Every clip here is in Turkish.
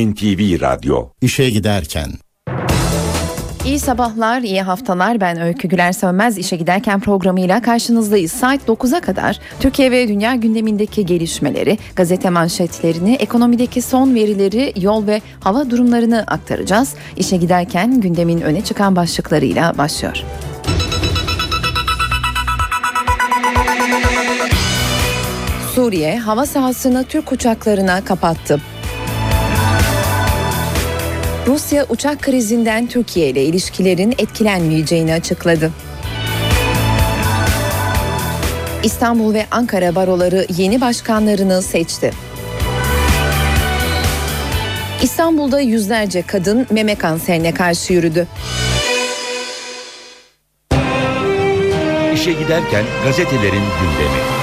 NTV Radyo İşe giderken İyi sabahlar, iyi haftalar. Ben Öykü Güler Sönmez işe giderken programıyla karşınızdayız. Saat 9'a kadar Türkiye ve dünya gündemindeki gelişmeleri, gazete manşetlerini, ekonomideki son verileri, yol ve hava durumlarını aktaracağız. İşe giderken gündemin öne çıkan başlıklarıyla başlıyor. Suriye hava sahasını Türk uçaklarına kapattı. Rusya uçak krizinden Türkiye ile ilişkilerin etkilenmeyeceğini açıkladı. İstanbul ve Ankara baroları yeni başkanlarını seçti. İstanbul'da yüzlerce kadın meme kanserine karşı yürüdü. İşe giderken gazetelerin gündemi.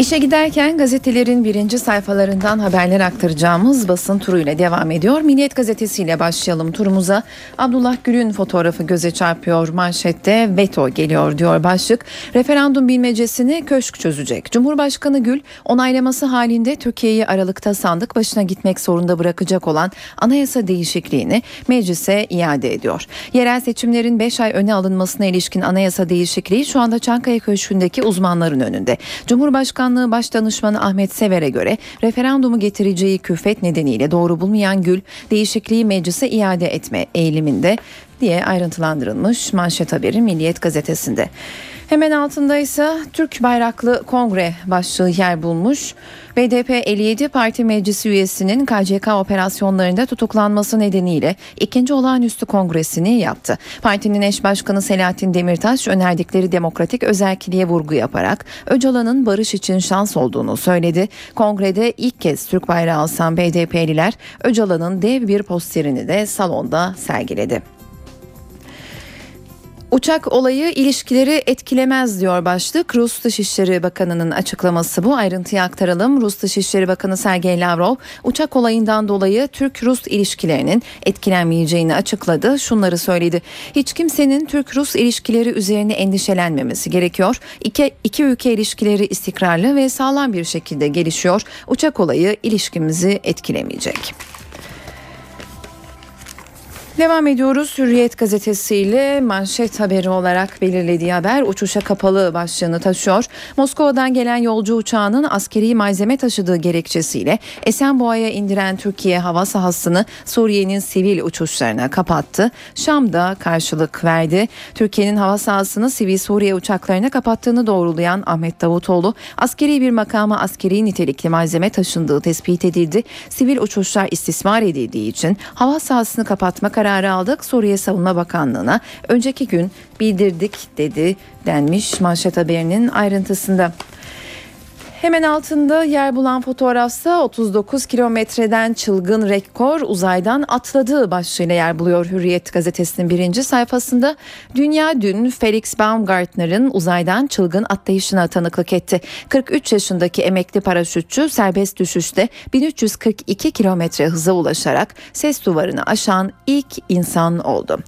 İşe giderken gazetelerin birinci sayfalarından haberler aktaracağımız basın turuyla devam ediyor. Milliyet gazetesiyle başlayalım turumuza. Abdullah Gül'ün fotoğrafı göze çarpıyor. Manşette veto geliyor diyor başlık. Referandum bilmecesini köşk çözecek. Cumhurbaşkanı Gül onaylaması halinde Türkiye'yi Aralık'ta sandık başına gitmek zorunda bırakacak olan anayasa değişikliğini meclise iade ediyor. Yerel seçimlerin 5 ay öne alınmasına ilişkin anayasa değişikliği şu anda Çankaya Köşkü'ndeki uzmanların önünde. Cumhurbaşkanı Bakanlığı Başdanışmanı Ahmet Sever'e göre referandumu getireceği külfet nedeniyle doğru bulmayan Gül değişikliği meclise iade etme eğiliminde diye ayrıntılandırılmış manşet haberi Milliyet gazetesinde. Hemen altında ise Türk bayraklı kongre başlığı yer bulmuş. BDP 57 Parti Meclisi üyesinin KCK operasyonlarında tutuklanması nedeniyle ikinci olağanüstü kongresini yaptı. Partinin eş başkanı Selahattin Demirtaş önerdikleri demokratik özelliğe vurgu yaparak Öcalan'ın barış için şans olduğunu söyledi. Kongrede ilk kez Türk bayrağı asan BDP'liler Öcalan'ın dev bir posterini de salonda sergiledi. Uçak olayı ilişkileri etkilemez diyor başlık. Rus Dışişleri Bakanı'nın açıklaması bu. Ayrıntıyı aktaralım. Rus Dışişleri Bakanı Sergey Lavrov uçak olayından dolayı Türk-Rus ilişkilerinin etkilenmeyeceğini açıkladı. Şunları söyledi. Hiç kimsenin Türk-Rus ilişkileri üzerine endişelenmemesi gerekiyor. İki, iki ülke ilişkileri istikrarlı ve sağlam bir şekilde gelişiyor. Uçak olayı ilişkimizi etkilemeyecek. Devam ediyoruz Hürriyet gazetesiyle manşet haberi olarak belirlediği haber uçuşa kapalı başlığını taşıyor. Moskova'dan gelen yolcu uçağının askeri malzeme taşıdığı gerekçesiyle Esenboğa'ya indiren Türkiye hava sahasını Suriye'nin sivil uçuşlarına kapattı. Şam'da karşılık verdi. Türkiye'nin hava sahasını sivil Suriye uçaklarına kapattığını doğrulayan Ahmet Davutoğlu askeri bir makama askeri nitelikli malzeme taşındığı tespit edildi. Sivil uçuşlar istismar edildiği için hava sahasını kapatma kararı kararı aldık. Suriye Savunma Bakanlığı'na önceki gün bildirdik dedi denmiş manşet haberinin ayrıntısında. Hemen altında yer bulan fotoğrafsa 39 kilometreden çılgın rekor uzaydan atladığı başlığıyla yer buluyor Hürriyet gazetesinin birinci sayfasında. Dünya dün Felix Baumgartner'ın uzaydan çılgın atlayışına tanıklık etti. 43 yaşındaki emekli paraşütçü serbest düşüşte 1342 kilometre hıza ulaşarak ses duvarını aşan ilk insan oldu.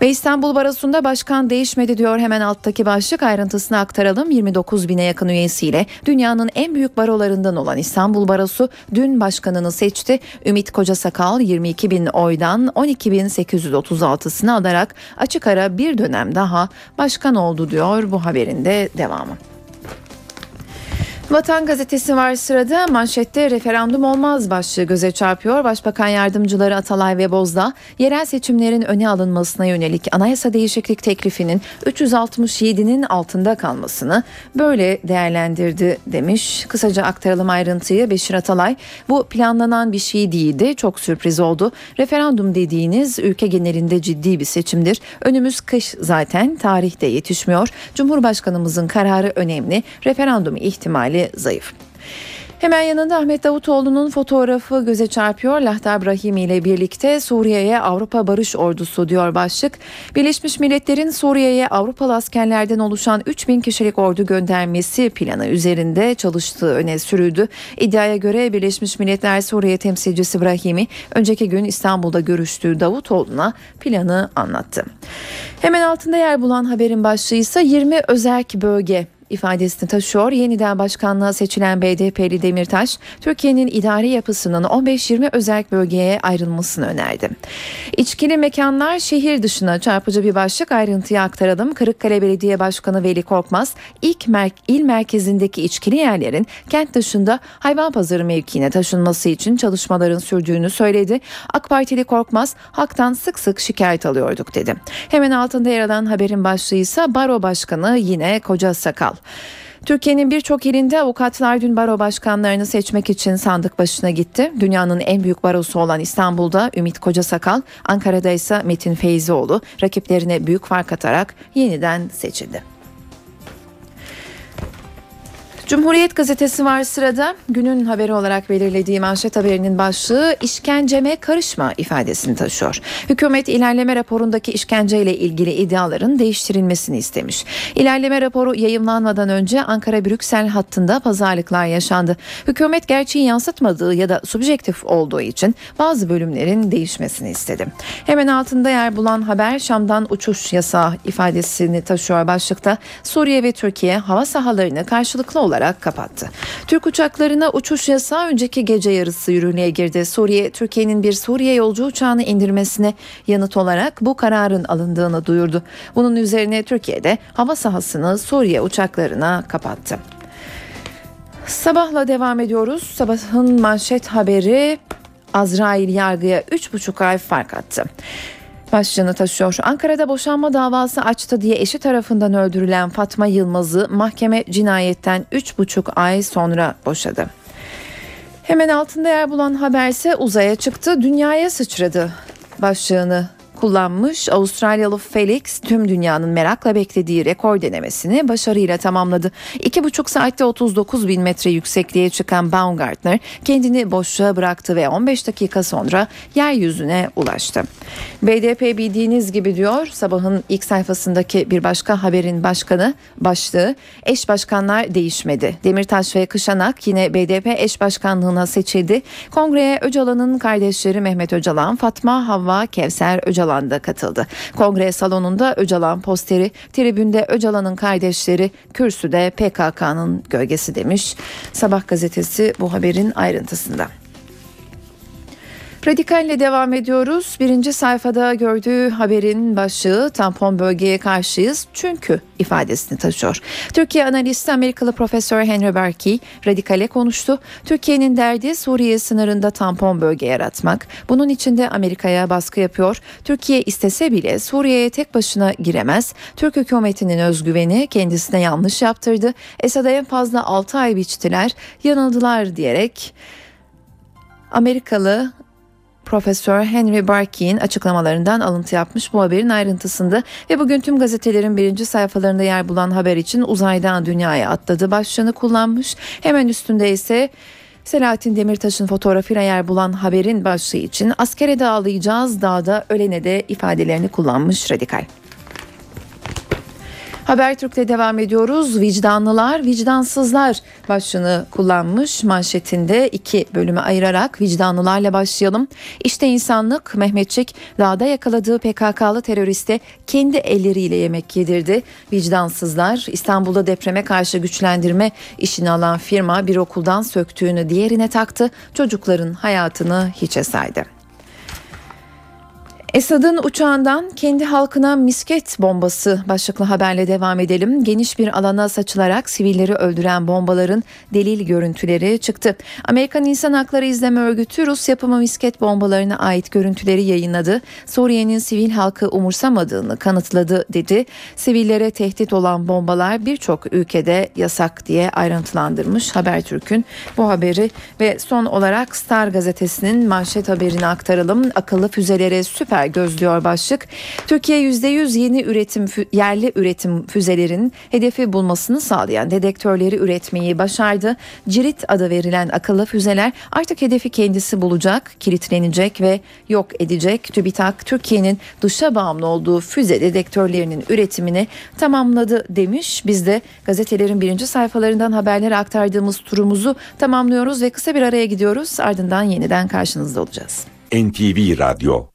Ve İstanbul Barosu'nda başkan değişmedi diyor hemen alttaki başlık ayrıntısını aktaralım. 29 bine yakın üyesiyle dünyanın en büyük barolarından olan İstanbul Barosu dün başkanını seçti. Ümit Kocasakal 22 bin oydan 12 bin 836'sını alarak açık ara bir dönem daha başkan oldu diyor bu haberin de devamı. Vatan gazetesi var sırada manşette referandum olmaz başlığı göze çarpıyor. Başbakan yardımcıları Atalay ve Bozda yerel seçimlerin öne alınmasına yönelik anayasa değişiklik teklifinin 367'nin altında kalmasını böyle değerlendirdi demiş. Kısaca aktaralım ayrıntıyı Beşir Atalay. Bu planlanan bir şey değildi. Çok sürpriz oldu. Referandum dediğiniz ülke genelinde ciddi bir seçimdir. Önümüz kış zaten tarihte yetişmiyor. Cumhurbaşkanımızın kararı önemli. Referandum ihtimali ihtimali zayıf. Hemen yanında Ahmet Davutoğlu'nun fotoğrafı göze çarpıyor. Lahta Brahimi ile birlikte Suriye'ye Avrupa Barış Ordusu diyor başlık. Birleşmiş Milletler'in Suriye'ye Avrupalı askerlerden oluşan 3000 kişilik ordu göndermesi planı üzerinde çalıştığı öne sürüldü. İddiaya göre Birleşmiş Milletler Suriye temsilcisi Brahimi önceki gün İstanbul'da görüştüğü Davutoğlu'na planı anlattı. Hemen altında yer bulan haberin başlığı ise 20 özerk bölge ifadesini taşıyor. Yeniden başkanlığa seçilen BDP'li Demirtaş, Türkiye'nin idari yapısının 15-20 özel bölgeye ayrılmasını önerdi. İçkili mekanlar şehir dışına çarpıcı bir başlık ayrıntıya aktaralım. Kırıkkale Belediye Başkanı Veli Korkmaz, ilk mer il merkezindeki içkili yerlerin kent dışında hayvan pazarı mevkiine taşınması için çalışmaların sürdüğünü söyledi. AK Partili Korkmaz, halktan sık sık şikayet alıyorduk dedi. Hemen altında yer alan haberin başlığı ise Baro Başkanı yine Koca Sakal. Türkiye'nin birçok ilinde avukatlar dün baro başkanlarını seçmek için sandık başına gitti. Dünyanın en büyük barosu olan İstanbul'da Ümit Kocasakal, Ankara'da ise Metin Feyzioğlu rakiplerine büyük fark atarak yeniden seçildi. Cumhuriyet gazetesi var sırada. Günün haberi olarak belirlediği manşet haberinin başlığı işkenceme karışma ifadesini taşıyor. Hükümet ilerleme raporundaki işkenceyle ilgili iddiaların değiştirilmesini istemiş. İlerleme raporu yayımlanmadan önce Ankara-Brüksel hattında pazarlıklar yaşandı. Hükümet gerçeği yansıtmadığı ya da subjektif olduğu için bazı bölümlerin değişmesini istedi. Hemen altında yer bulan haber Şam'dan uçuş yasağı ifadesini taşıyor başlıkta. Suriye ve Türkiye hava sahalarını karşılıklı olarak olarak kapattı. Türk uçaklarına uçuş yasağı önceki gece yarısı yürürlüğe girdi. Suriye, Türkiye'nin bir Suriye yolcu uçağını indirmesine yanıt olarak bu kararın alındığını duyurdu. Bunun üzerine Türkiye'de hava sahasını Suriye uçaklarına kapattı. Sabahla devam ediyoruz. Sabahın manşet haberi Azrail yargıya 3,5 ay fark attı başlığını taşıyor. Ankara'da boşanma davası açtı diye eşi tarafından öldürülen Fatma Yılmaz'ı mahkeme cinayetten 3,5 ay sonra boşadı. Hemen altında yer bulan haberse uzaya çıktı, dünyaya sıçradı başlığını kullanmış Avustralyalı Felix tüm dünyanın merakla beklediği rekor denemesini başarıyla tamamladı. 2,5 saatte 39 bin metre yüksekliğe çıkan Baumgartner kendini boşluğa bıraktı ve 15 dakika sonra yeryüzüne ulaştı. BDP bildiğiniz gibi diyor sabahın ilk sayfasındaki bir başka haberin başkanı başlığı eş başkanlar değişmedi. Demirtaş ve Kışanak yine BDP eş başkanlığına seçildi. Kongreye Öcalan'ın kardeşleri Mehmet Öcalan, Fatma Havva Kevser Öcalan Öcalan katıldı. Kongre salonunda Öcalan posteri, tribünde Öcalan'ın kardeşleri, kürsüde PKK'nın gölgesi demiş. Sabah gazetesi bu haberin ayrıntısında. Radikalle devam ediyoruz. Birinci sayfada gördüğü haberin başlığı tampon bölgeye karşıyız çünkü ifadesini taşıyor. Türkiye analisti Amerikalı Profesör Henry Berkey radikale konuştu. Türkiye'nin derdi Suriye sınırında tampon bölge yaratmak. Bunun için de Amerika'ya baskı yapıyor. Türkiye istese bile Suriye'ye tek başına giremez. Türk hükümetinin özgüveni kendisine yanlış yaptırdı. Esad'a en fazla 6 ay biçtiler, yanıldılar diyerek Amerikalı Profesör Henry Barkey'in açıklamalarından alıntı yapmış bu haberin ayrıntısında ve bugün tüm gazetelerin birinci sayfalarında yer bulan haber için uzaydan dünyaya atladı başlığını kullanmış. Hemen üstünde ise Selahattin Demirtaş'ın fotoğrafıyla yer bulan haberin başlığı için askere dağılayacağız dağda ölene de ifadelerini kullanmış radikal. Habertürk'te devam ediyoruz. Vicdanlılar, vicdansızlar başlığını kullanmış manşetinde iki bölüme ayırarak vicdanlılarla başlayalım. İşte insanlık Mehmetçik dağda yakaladığı PKK'lı teröriste kendi elleriyle yemek yedirdi. Vicdansızlar İstanbul'da depreme karşı güçlendirme işini alan firma bir okuldan söktüğünü diğerine taktı. Çocukların hayatını hiçe saydı. Esad'ın uçağından kendi halkına misket bombası başlıklı haberle devam edelim. Geniş bir alana saçılarak sivilleri öldüren bombaların delil görüntüleri çıktı. Amerikan İnsan Hakları İzleme Örgütü Rus yapımı misket bombalarına ait görüntüleri yayınladı. Suriye'nin sivil halkı umursamadığını kanıtladı dedi. Sivillere tehdit olan bombalar birçok ülkede yasak diye ayrıntılandırmış Habertürk'ün bu haberi ve son olarak Star gazetesinin manşet haberini aktaralım. Akıllı füzelere süper gözlüyor başlık. Türkiye %100 yeni üretim yerli üretim füzelerin hedefi bulmasını sağlayan dedektörleri üretmeyi başardı. Cirit adı verilen akıllı füzeler artık hedefi kendisi bulacak, kilitlenecek ve yok edecek. TÜBİTAK Türkiye'nin dışa bağımlı olduğu füze dedektörlerinin üretimini tamamladı demiş. Biz de gazetelerin birinci sayfalarından haberleri aktardığımız turumuzu tamamlıyoruz ve kısa bir araya gidiyoruz. Ardından yeniden karşınızda olacağız. NTV Radyo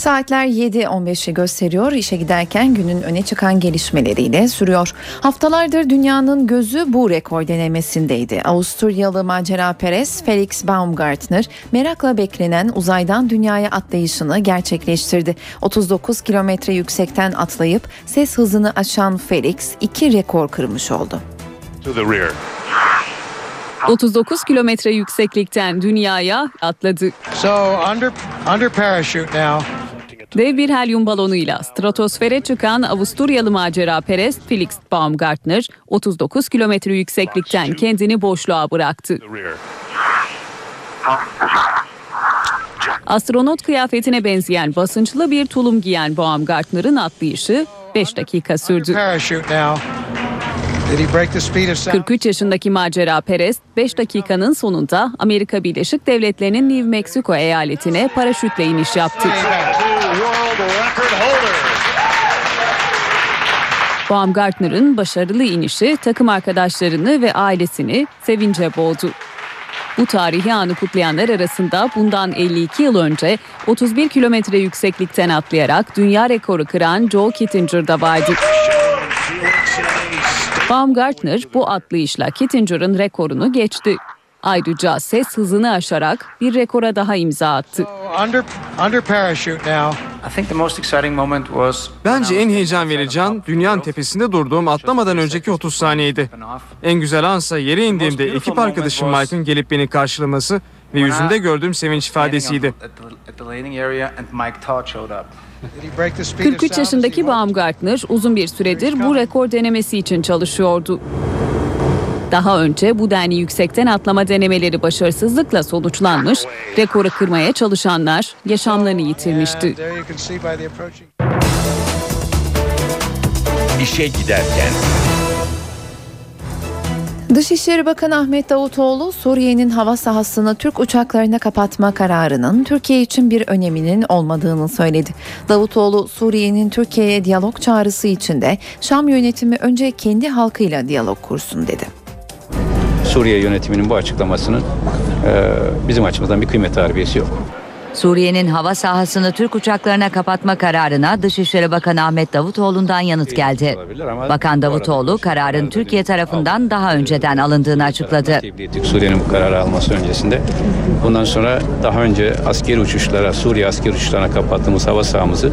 Saatler 7.15'i gösteriyor. İşe giderken günün öne çıkan gelişmeleriyle sürüyor. Haftalardır dünyanın gözü bu rekor denemesindeydi. Avusturyalı macera Perez Felix Baumgartner merakla beklenen uzaydan dünyaya atlayışını gerçekleştirdi. 39 kilometre yüksekten atlayıp ses hızını aşan Felix iki rekor kırmış oldu. to the rear. 39 kilometre yükseklikten dünyaya atladı. So under under parachute now. Dev bir helyum balonuyla stratosfere çıkan Avusturyalı macera Perez Felix Baumgartner 39 kilometre yükseklikten kendini boşluğa bıraktı. Astronot kıyafetine benzeyen basınçlı bir tulum giyen Baumgartner'ın atlayışı 5 dakika sürdü. 43 yaşındaki macera Perez 5 dakikanın sonunda Amerika Birleşik Devletleri'nin New Mexico eyaletine paraşütle iniş yaptı. Baumgartner'ın başarılı inişi takım arkadaşlarını ve ailesini sevince boğdu. Bu tarihi anı kutlayanlar arasında bundan 52 yıl önce 31 kilometre yükseklikten atlayarak dünya rekoru kıran Joe Kittinger da vardı. Baumgartner bu atlayışla Kittinger'ın rekorunu geçti. Ayrıca ses hızını aşarak bir rekora daha imza attı. So under under parachute now. I think the most exciting moment was Bence en heyecan verici an dünyanın tepesinde durduğum atlamadan önceki 30 saniyeydi. En güzel ansa yere indiğimde ekip arkadaşım Mike'ın gelip beni karşılaması ve yüzünde gördüğüm sevinç ifadesiydi. At the, at the landing area and Mike Todd showed up. Did he break the speed of 43 sound? yaşındaki Baumgartner uzun bir süredir bu rekor denemesi için çalışıyordu. Daha önce bu denli yüksekten atlama denemeleri başarısızlıkla sonuçlanmış, rekoru kırmaya çalışanlar yaşamlarını yitirmişti. And there Dışişleri Bakanı Ahmet Davutoğlu Suriye'nin hava sahasını Türk uçaklarına kapatma kararının Türkiye için bir öneminin olmadığını söyledi. Davutoğlu Suriye'nin Türkiye'ye diyalog çağrısı içinde Şam yönetimi önce kendi halkıyla diyalog kursun dedi. Suriye yönetiminin bu açıklamasının e, bizim açımızdan bir kıymet harbiyesi yok. Suriye'nin hava sahasını Türk uçaklarına kapatma kararına Dışişleri Bakanı Ahmet Davutoğlu'ndan yanıt geldi. Bakan Davutoğlu kararın Türkiye tarafından daha önceden alındığını açıkladı. Suriye'nin bu kararı alması öncesinde. Bundan sonra daha önce askeri uçuşlara, Suriye askeri uçuşlarına kapattığımız hava sahamızı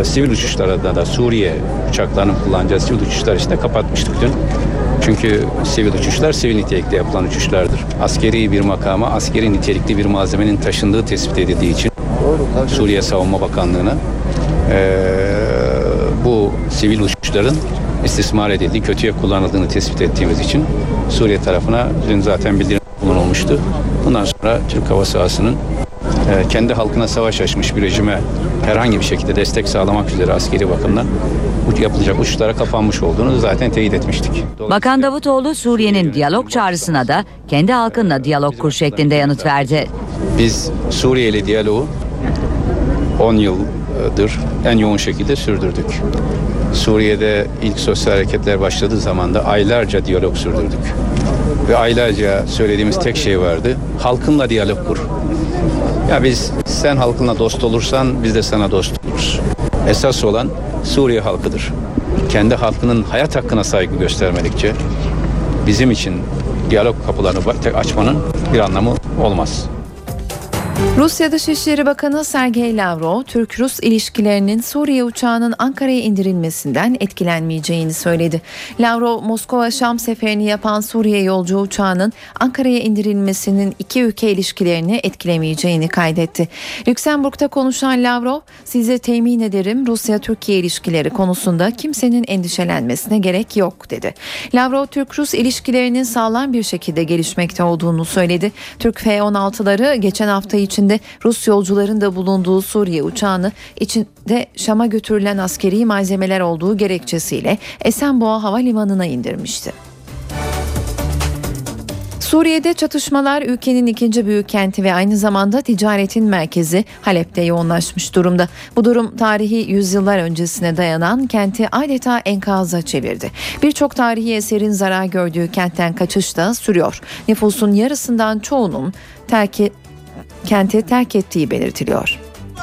e, sivil uçuşlara da, da Suriye uçaklarının kullanacağı sivil uçuşlar için de kapatmıştık dün. Çünkü sivil uçuşlar sivil nitelikte yapılan uçuşlardır. Askeri bir makama, askeri nitelikli bir malzemenin taşındığı tespit edildiği için Suriye Savunma Bakanlığı'na e, bu sivil uçuşların istismar edildiği, kötüye kullanıldığını tespit ettiğimiz için Suriye tarafına dün zaten bildirim bulunulmuştu. Bundan sonra Türk hava sahasının e, kendi halkına savaş açmış bir rejime herhangi bir şekilde destek sağlamak üzere askeri bakımdan yapılacak uçuşlara kapanmış olduğunu zaten teyit etmiştik. Bakan Davutoğlu Suriye'nin diyalog çağrısına da kendi halkınla diyalog kur şeklinde yanıt verdi. Biz Suriye ile diyaloğu 10 yıldır en yoğun şekilde sürdürdük. Suriye'de ilk sosyal hareketler başladığı zaman da aylarca diyalog sürdürdük. Ve aylarca söylediğimiz tek şey vardı. Halkınla diyalog kur. Ya biz sen halkınla dost olursan biz de sana dost oluruz. Esas olan Suriye halkıdır. Kendi halkının hayat hakkına saygı göstermedikçe bizim için diyalog kapılarını açmanın bir anlamı olmaz. Rusya Dışişleri Bakanı Sergey Lavrov, Türk-Rus ilişkilerinin Suriye uçağının Ankara'ya indirilmesinden etkilenmeyeceğini söyledi. Lavrov, Moskova-Şam seferini yapan Suriye yolcu uçağının Ankara'ya indirilmesinin iki ülke ilişkilerini etkilemeyeceğini kaydetti. Lüksemburg'da konuşan Lavrov, size temin ederim Rusya-Türkiye ilişkileri konusunda kimsenin endişelenmesine gerek yok dedi. Lavrov, Türk-Rus ilişkilerinin sağlam bir şekilde gelişmekte olduğunu söyledi. Türk F-16'ları geçen hafta içinde Rus yolcuların da bulunduğu Suriye uçağını içinde Şam'a götürülen askeri malzemeler olduğu gerekçesiyle Esenboğa Havalimanı'na indirmişti. Suriye'de çatışmalar ülkenin ikinci büyük kenti ve aynı zamanda ticaretin merkezi Halep'te yoğunlaşmış durumda. Bu durum tarihi yüzyıllar öncesine dayanan kenti adeta enkaza çevirdi. Birçok tarihi eserin zarar gördüğü kentten kaçış da sürüyor. Nüfusun yarısından çoğunun terki, kenti terk ettiği belirtiliyor.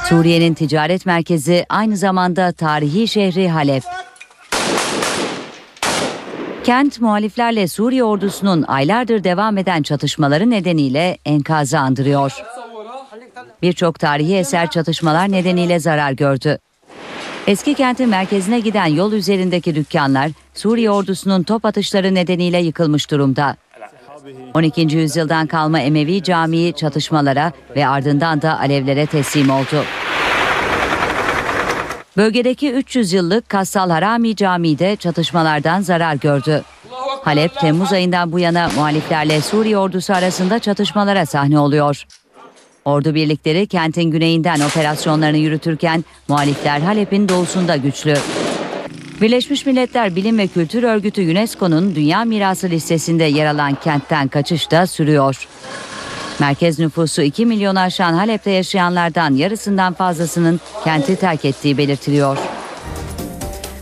Suriye'nin ticaret merkezi aynı zamanda tarihi şehri Halep. Kent muhaliflerle Suriye ordusunun aylardır devam eden çatışmaları nedeniyle enkazı andırıyor. Birçok tarihi eser çatışmalar nedeniyle zarar gördü. Eski kentin merkezine giden yol üzerindeki dükkanlar Suriye ordusunun top atışları nedeniyle yıkılmış durumda. 12. yüzyıldan kalma Emevi Camii çatışmalara ve ardından da alevlere teslim oldu. Bölgedeki 300 yıllık Kassal Harami Camii de çatışmalardan zarar gördü. Halep Temmuz ayından bu yana muhaliflerle Suriye ordusu arasında çatışmalara sahne oluyor. Ordu birlikleri kentin güneyinden operasyonlarını yürütürken muhalifler Halep'in doğusunda güçlü. Birleşmiş Milletler Bilim ve Kültür Örgütü UNESCO'nun Dünya Mirası listesinde yer alan kentten kaçış da sürüyor. Merkez nüfusu 2 milyon aşan Halep'te yaşayanlardan yarısından fazlasının kenti terk ettiği belirtiliyor.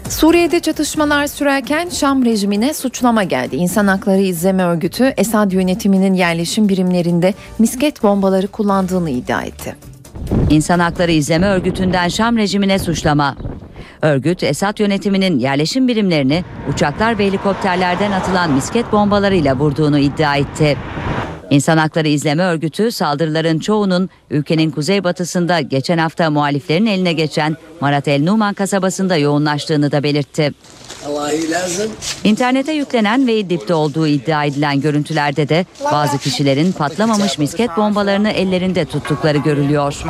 Suriye'de çatışmalar sürerken Şam rejimine suçlama geldi. İnsan Hakları İzleme Örgütü Esad yönetiminin yerleşim birimlerinde misket bombaları kullandığını iddia etti. İnsan Hakları İzleme Örgütü'nden Şam rejimine suçlama. Örgüt, Esad yönetiminin yerleşim birimlerini uçaklar ve helikopterlerden atılan misket bombalarıyla vurduğunu iddia etti. İnsan Hakları İzleme Örgütü saldırıların çoğunun ülkenin kuzeybatısında geçen hafta muhaliflerin eline geçen Marat El Numan kasabasında yoğunlaştığını da belirtti. İnternete yüklenen ve İdlib'de olduğu iddia edilen görüntülerde de bazı kişilerin patlamamış misket bombalarını ellerinde tuttukları görülüyor.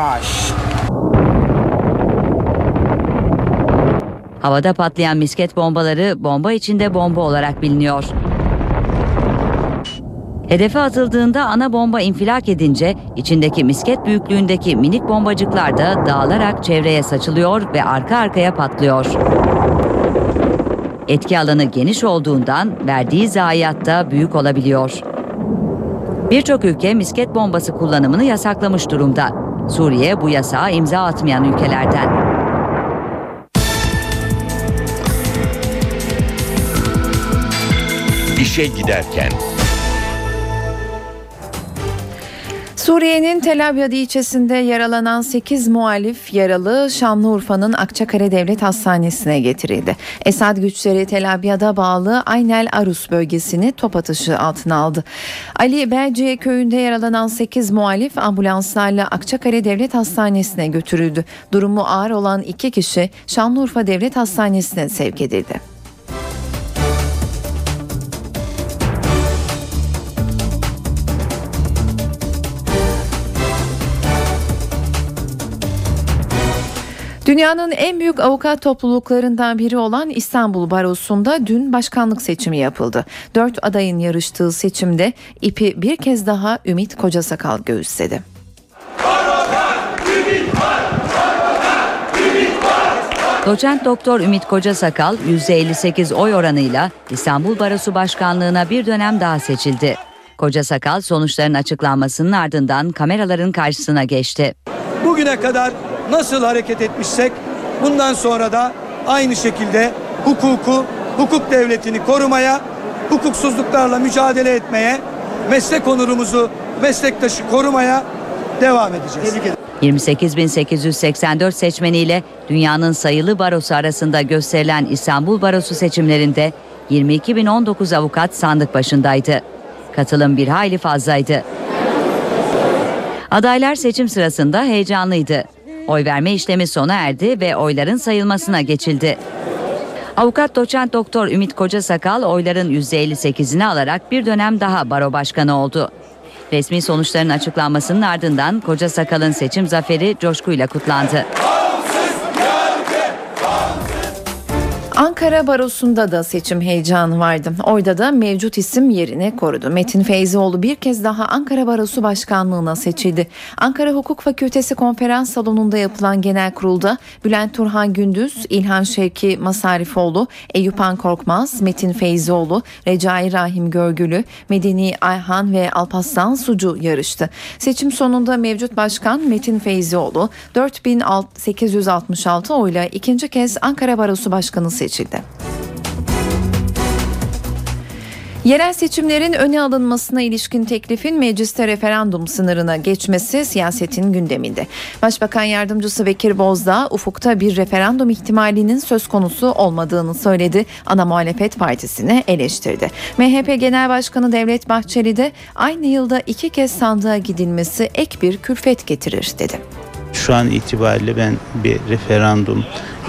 Havada patlayan misket bombaları bomba içinde bomba olarak biliniyor. Hedefe atıldığında ana bomba infilak edince içindeki misket büyüklüğündeki minik bombacıklar da dağılarak çevreye saçılıyor ve arka arkaya patlıyor. Etki alanı geniş olduğundan verdiği zayiat da büyük olabiliyor. Birçok ülke misket bombası kullanımını yasaklamış durumda. Suriye bu yasağa imza atmayan ülkelerden. İşe giderken. Suriye'nin Tel Abyad ilçesinde yaralanan 8 muhalif yaralı Şanlıurfa'nın Akçakale Devlet Hastanesi'ne getirildi. Esad güçleri Tel Abyad'a bağlı Aynel Arus bölgesini top atışı altına aldı. Ali Belciye köyünde yaralanan 8 muhalif ambulanslarla Akçakale Devlet Hastanesi'ne götürüldü. Durumu ağır olan 2 kişi Şanlıurfa Devlet Hastanesi'ne sevk edildi. Dünyanın en büyük avukat topluluklarından biri olan İstanbul Barosu'nda dün başkanlık seçimi yapıldı. Dört adayın yarıştığı seçimde ipi bir kez daha Ümit Kocasakal göğüsledi. Doçent Doktor Ümit Kocasakal %58 oy oranıyla İstanbul Barosu Başkanlığına bir dönem daha seçildi. Kocasakal sonuçların açıklanmasının ardından kameraların karşısına geçti. Bugüne kadar nasıl hareket etmişsek bundan sonra da aynı şekilde hukuku, hukuk devletini korumaya, hukuksuzluklarla mücadele etmeye, meslek onurumuzu, meslektaşı korumaya devam edeceğiz. 28.884 seçmeniyle dünyanın sayılı barosu arasında gösterilen İstanbul Barosu seçimlerinde 22.019 avukat sandık başındaydı. Katılım bir hayli fazlaydı. Adaylar seçim sırasında heyecanlıydı. Oy verme işlemi sona erdi ve oyların sayılmasına geçildi. Avukat doçent doktor Ümit Kocasakal oyların %58'ini alarak bir dönem daha baro başkanı oldu. Resmi sonuçların açıklanmasının ardından Kocasakal'ın seçim zaferi coşkuyla kutlandı. Ankara Barosu'nda da seçim heyecanı vardı. Orada da mevcut isim yerini korudu. Metin Feyzioğlu bir kez daha Ankara Barosu Başkanlığı'na seçildi. Ankara Hukuk Fakültesi konferans salonunda yapılan genel kurulda Bülent Turhan Gündüz, İlhan Şevki Masarifoğlu, Eyüp Korkmaz, Metin Feyzioğlu, Recai Rahim Görgülü, Medeni Ayhan ve Alpaslan Sucu yarıştı. Seçim sonunda mevcut başkan Metin Feyzioğlu 4866 oyla ikinci kez Ankara Barosu Başkanı seçildi. Yerel seçimlerin öne alınmasına ilişkin teklifin mecliste referandum sınırına geçmesi siyasetin gündeminde. Başbakan Yardımcısı Bekir Bozdağ ufukta bir referandum ihtimalinin söz konusu olmadığını söyledi. Ana muhalefet partisini eleştirdi. MHP Genel Başkanı Devlet Bahçeli de aynı yılda iki kez sandığa gidilmesi ek bir külfet getirir dedi. Şu an itibariyle ben bir referandum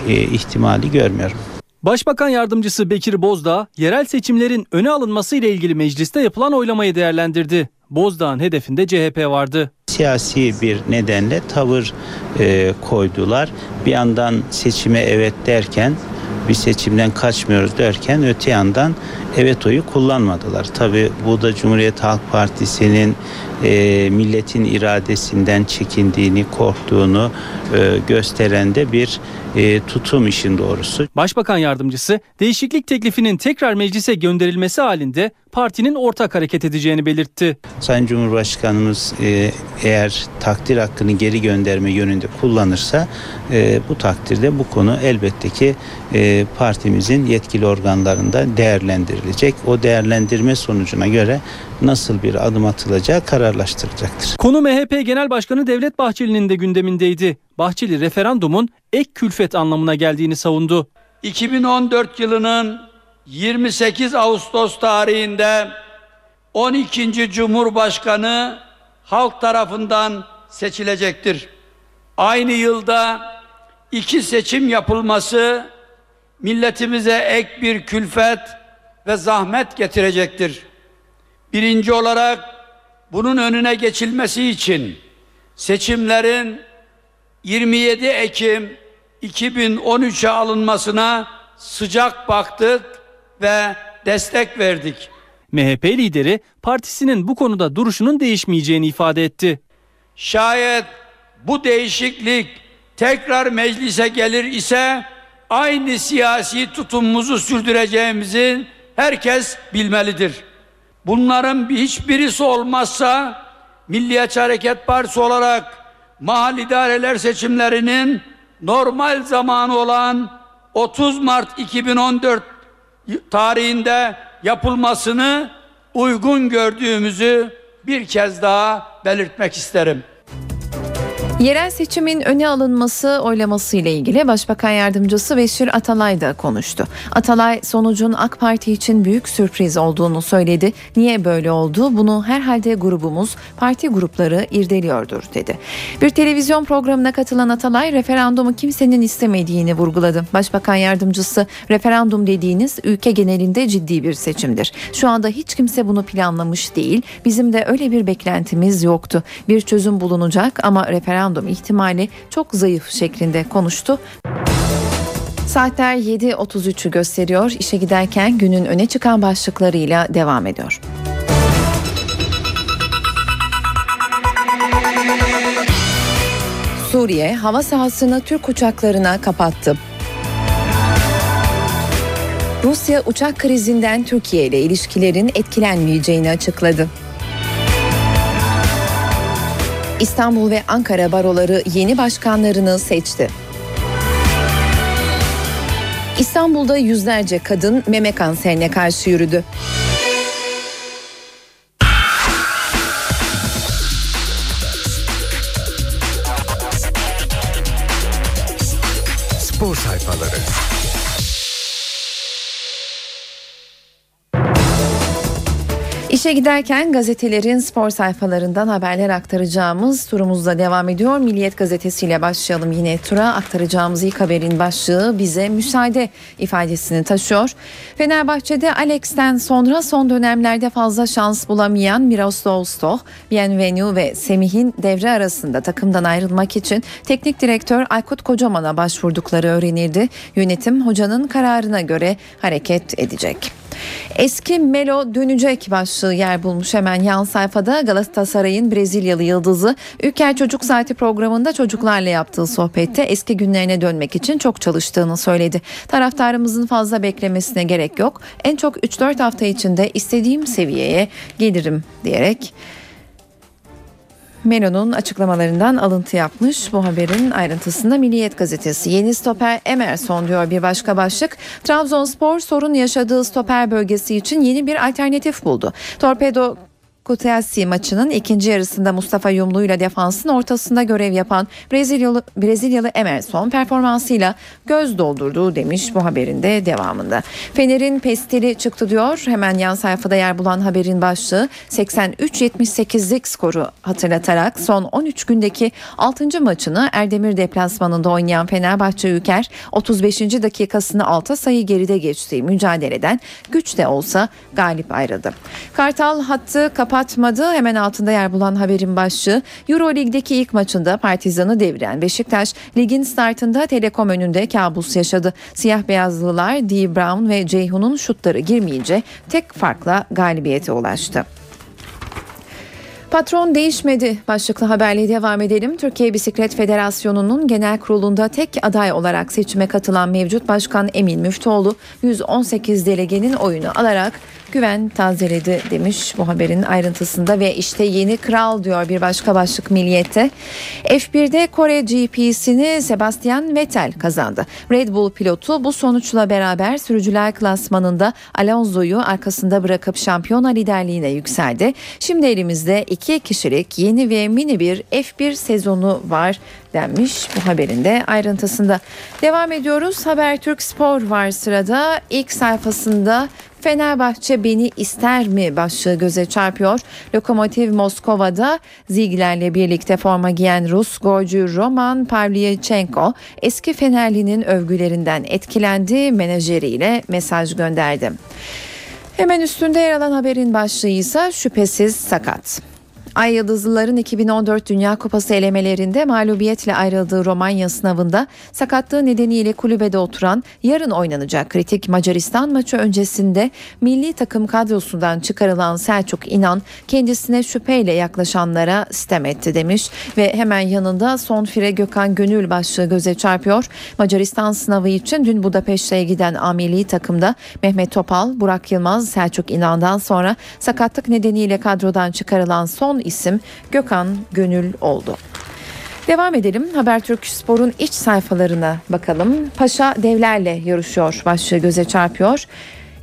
e, ihtimali görmüyorum. Başbakan Yardımcısı Bekir Bozdağ, yerel seçimlerin öne alınması ile ilgili mecliste yapılan oylamayı değerlendirdi. Bozdağ'ın hedefinde CHP vardı. Siyasi bir nedenle tavır e, koydular. Bir yandan seçime evet derken bir seçimden kaçmıyoruz derken öte yandan evet oyu kullanmadılar. Tabi bu da Cumhuriyet Halk Partisi'nin e, milletin iradesinden çekindiğini, korktuğunu e, gösteren de bir e, tutum işin doğrusu. Başbakan yardımcısı değişiklik teklifinin tekrar meclise gönderilmesi halinde partinin ortak hareket edeceğini belirtti. Sayın Cumhurbaşkanımız e, eğer takdir hakkını geri gönderme yönünde kullanırsa e, bu takdirde bu konu elbette ki e, partimizin yetkili organlarında değerlendirilecek. O değerlendirme sonucuna göre nasıl bir adım atılacağı kararlaştıracaktır. Konu MHP Genel Başkanı Devlet Bahçeli'nin de gündemindeydi. Bahçeli referandumun ek külfet anlamına geldiğini savundu. 2014 yılının 28 Ağustos tarihinde 12. Cumhurbaşkanı halk tarafından seçilecektir. Aynı yılda iki seçim yapılması milletimize ek bir külfet ve zahmet getirecektir. Birinci olarak bunun önüne geçilmesi için seçimlerin 27 Ekim 2013'e alınmasına sıcak baktık ve destek verdik. MHP lideri partisinin bu konuda duruşunun değişmeyeceğini ifade etti. Şayet bu değişiklik tekrar meclise gelir ise aynı siyasi tutumumuzu sürdüreceğimizi herkes bilmelidir. Bunların hiçbirisi olmazsa Milliyetçi Hareket Partisi olarak mahal idareler seçimlerinin normal zamanı olan 30 Mart 2014 tarihinde yapılmasını uygun gördüğümüzü bir kez daha belirtmek isterim. Yerel seçimin öne alınması oylaması ile ilgili Başbakan Yardımcısı Beşir Atalay da konuştu. Atalay sonucun AK Parti için büyük sürpriz olduğunu söyledi. Niye böyle oldu? Bunu herhalde grubumuz, parti grupları irdeliyordur dedi. Bir televizyon programına katılan Atalay referandumu kimsenin istemediğini vurguladı. Başbakan Yardımcısı referandum dediğiniz ülke genelinde ciddi bir seçimdir. Şu anda hiç kimse bunu planlamış değil. Bizim de öyle bir beklentimiz yoktu. Bir çözüm bulunacak ama referandum referandum ihtimali çok zayıf şeklinde konuştu. Saatler 7.33'ü gösteriyor. İşe giderken günün öne çıkan başlıklarıyla devam ediyor. Suriye hava sahasını Türk uçaklarına kapattı. Rusya uçak krizinden Türkiye ile ilişkilerin etkilenmeyeceğini açıkladı. İstanbul ve Ankara baroları yeni başkanlarını seçti. İstanbul'da yüzlerce kadın meme kanserine karşı yürüdü. İşe giderken gazetelerin spor sayfalarından haberler aktaracağımız turumuzda devam ediyor. Milliyet gazetesiyle başlayalım yine tura. Aktaracağımız ilk haberin başlığı bize müsaade ifadesini taşıyor. Fenerbahçe'de Alex'ten sonra son dönemlerde fazla şans bulamayan Miroslav Stoh, Bienvenu ve Semih'in devre arasında takımdan ayrılmak için teknik direktör Aykut Kocaman'a başvurdukları öğrenildi. Yönetim hocanın kararına göre hareket edecek. Eski Melo dönecek başlığı yer bulmuş hemen yan sayfada Galatasaray'ın Brezilyalı yıldızı Ülker Çocuk Saati programında çocuklarla yaptığı sohbette eski günlerine dönmek için çok çalıştığını söyledi. Taraftarımızın fazla beklemesine gerek yok. En çok 3-4 hafta içinde istediğim seviyeye gelirim diyerek Melo'nun açıklamalarından alıntı yapmış. Bu haberin ayrıntısında Milliyet gazetesi. Yeni stoper Emerson diyor bir başka başlık. Trabzonspor sorun yaşadığı stoper bölgesi için yeni bir alternatif buldu. Torpedo Kutayasi maçının ikinci yarısında Mustafa Yumlu ile defansın ortasında görev yapan Brezilyalı, Brezilyalı Emerson performansıyla göz doldurduğu demiş bu haberin de devamında. Fener'in pestili çıktı diyor. Hemen yan sayfada yer bulan haberin başlığı 83-78'lik skoru hatırlatarak son 13 gündeki 6. maçını Erdemir deplasmanında oynayan Fenerbahçe Ülker 35. dakikasını 6 sayı geride geçtiği mücadeleden güç de olsa galip ayrıldı. Kartal hattı kapattı kapatmadı. Hemen altında yer bulan haberin başlığı Euro Lig'deki ilk maçında Partizan'ı deviren Beşiktaş ligin startında Telekom önünde kabus yaşadı. Siyah beyazlılar D. Brown ve Ceyhun'un şutları girmeyince tek farkla galibiyete ulaştı. Patron değişmedi başlıklı haberle devam edelim. Türkiye Bisiklet Federasyonu'nun genel kurulunda tek aday olarak seçime katılan mevcut başkan Emin Müftüoğlu 118 delegenin oyunu alarak güven tazeledi demiş bu haberin ayrıntısında ve işte yeni kral diyor bir başka başlık milliyette. F1'de Kore GP'sini Sebastian Vettel kazandı. Red Bull pilotu bu sonuçla beraber sürücüler klasmanında Alonso'yu arkasında bırakıp şampiyona liderliğine yükseldi. Şimdi elimizde iki kişilik yeni ve mini bir F1 sezonu var denmiş bu haberin de ayrıntısında. Devam ediyoruz. Habertürk Spor var sırada. İlk sayfasında Fenerbahçe beni ister mi başlığı göze çarpıyor. Lokomotiv Moskova'da Ziegler'le birlikte forma giyen Rus golcü Roman Pavlyachenko eski Fenerli'nin övgülerinden etkilendi menajeriyle mesaj gönderdi. Hemen üstünde yer alan haberin başlığı ise şüphesiz sakat. Ay Yıldızlıların 2014 Dünya Kupası elemelerinde mağlubiyetle ayrıldığı Romanya sınavında sakatlığı nedeniyle kulübede oturan yarın oynanacak kritik Macaristan maçı öncesinde milli takım kadrosundan çıkarılan Selçuk İnan kendisine şüpheyle yaklaşanlara sitem etti demiş ve hemen yanında son fire Gökhan Gönül başlığı göze çarpıyor. Macaristan sınavı için dün Budapeşte'ye giden amili takımda Mehmet Topal, Burak Yılmaz, Selçuk İnan'dan sonra sakatlık nedeniyle kadrodan çıkarılan son isim Gökhan Gönül oldu. Devam edelim. Habertürk Spor'un iç sayfalarına bakalım. Paşa devlerle yarışıyor başlığı göze çarpıyor.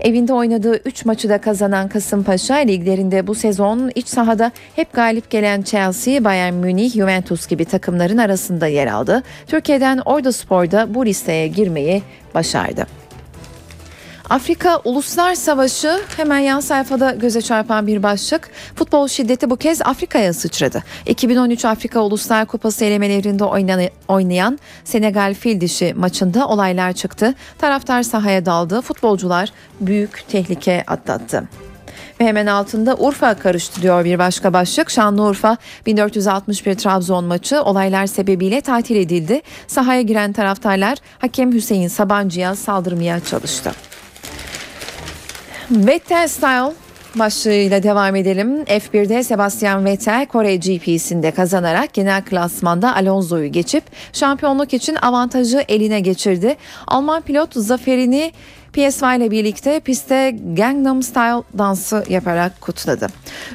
Evinde oynadığı 3 maçı da kazanan Kasımpaşa liglerinde bu sezon iç sahada hep galip gelen Chelsea, Bayern Münih, Juventus gibi takımların arasında yer aldı. Türkiye'den Ordu Spor'da bu listeye girmeyi başardı. Afrika Uluslar Savaşı hemen yan sayfada göze çarpan bir başlık. Futbol şiddeti bu kez Afrika'ya sıçradı. 2013 Afrika Uluslar Kupası elemelerinde oynayan Senegal fil dişi maçında olaylar çıktı. Taraftar sahaya daldı. Futbolcular büyük tehlike atlattı. Ve hemen altında Urfa karıştı diyor bir başka başlık. Şanlıurfa 1461 Trabzon maçı olaylar sebebiyle tatil edildi. Sahaya giren taraftarlar hakem Hüseyin Sabancı'ya saldırmaya çalıştı. Vettel Style başlığıyla devam edelim. F1'de Sebastian Vettel Kore GP'sinde kazanarak genel klasmanda Alonso'yu geçip şampiyonluk için avantajı eline geçirdi. Alman pilot zaferini PSY ile birlikte pistte Gangnam Style dansı yaparak kutladı.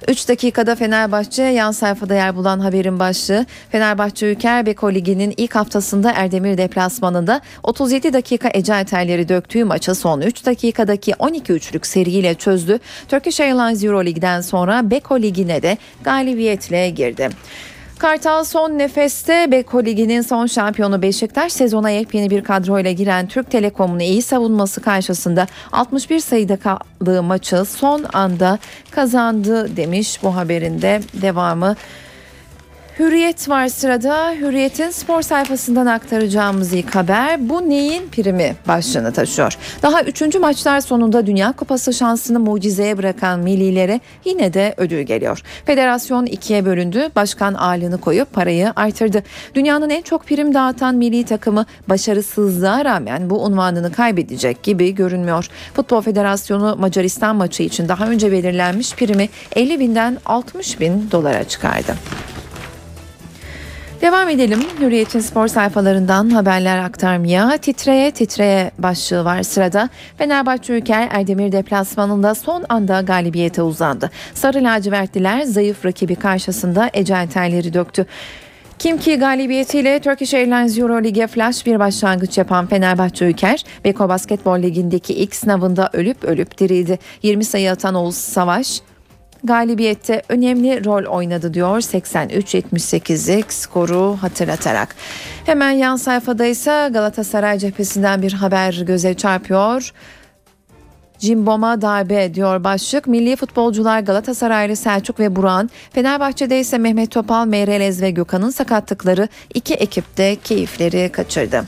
3 dakikada Fenerbahçe yan sayfada yer bulan haberin başlığı Fenerbahçe Ülker Beko Ligi'nin ilk haftasında Erdemir deplasmanında 37 dakika ecel terleri döktüğü maçı son 3 dakikadaki 12-3'lük seriyle çözdü. Turkish Airlines Euro Lig'den sonra Beko Ligi'ne de galibiyetle girdi. Kartal son nefeste Beko Ligi'nin son şampiyonu Beşiktaş sezona yepyeni bir kadroyla giren Türk Telekom'un iyi savunması karşısında 61 sayıda kaldığı maçı son anda kazandı demiş bu haberinde devamı Hürriyet var sırada. Hürriyet'in spor sayfasından aktaracağımız ilk haber bu neyin primi başlığını taşıyor. Daha üçüncü maçlar sonunda Dünya Kupası şansını mucizeye bırakan millilere yine de ödül geliyor. Federasyon ikiye bölündü. Başkan ağırlığını koyup parayı artırdı. Dünyanın en çok prim dağıtan milli takımı başarısızlığa rağmen bu unvanını kaybedecek gibi görünmüyor. Futbol Federasyonu Macaristan maçı için daha önce belirlenmiş primi 50 binden 60 bin dolara çıkardı. Devam edelim. Hürriyet'in spor sayfalarından haberler aktarmaya. Titreye titreye başlığı var sırada. Fenerbahçe Ülker Erdemir deplasmanında son anda galibiyete uzandı. Sarı lacivertliler zayıf rakibi karşısında ecel terleri döktü. Kim ki galibiyetiyle Turkish Airlines Euro Lig'e flash bir başlangıç yapan Fenerbahçe Ülker, Beko Basketbol Ligi'ndeki ilk sınavında ölüp ölüp dirildi. 20 sayı atan Oğuz Savaş, galibiyette önemli rol oynadı diyor 83-78'lik skoru hatırlatarak. Hemen yan sayfada ise Galatasaray cephesinden bir haber göze çarpıyor. Cimbom'a darbe diyor başlık. Milli futbolcular Galatasaraylı Selçuk ve Buran, Fenerbahçe'de ise Mehmet Topal, Meyrelez ve Gökhan'ın sakatlıkları iki ekipte keyifleri kaçırdı.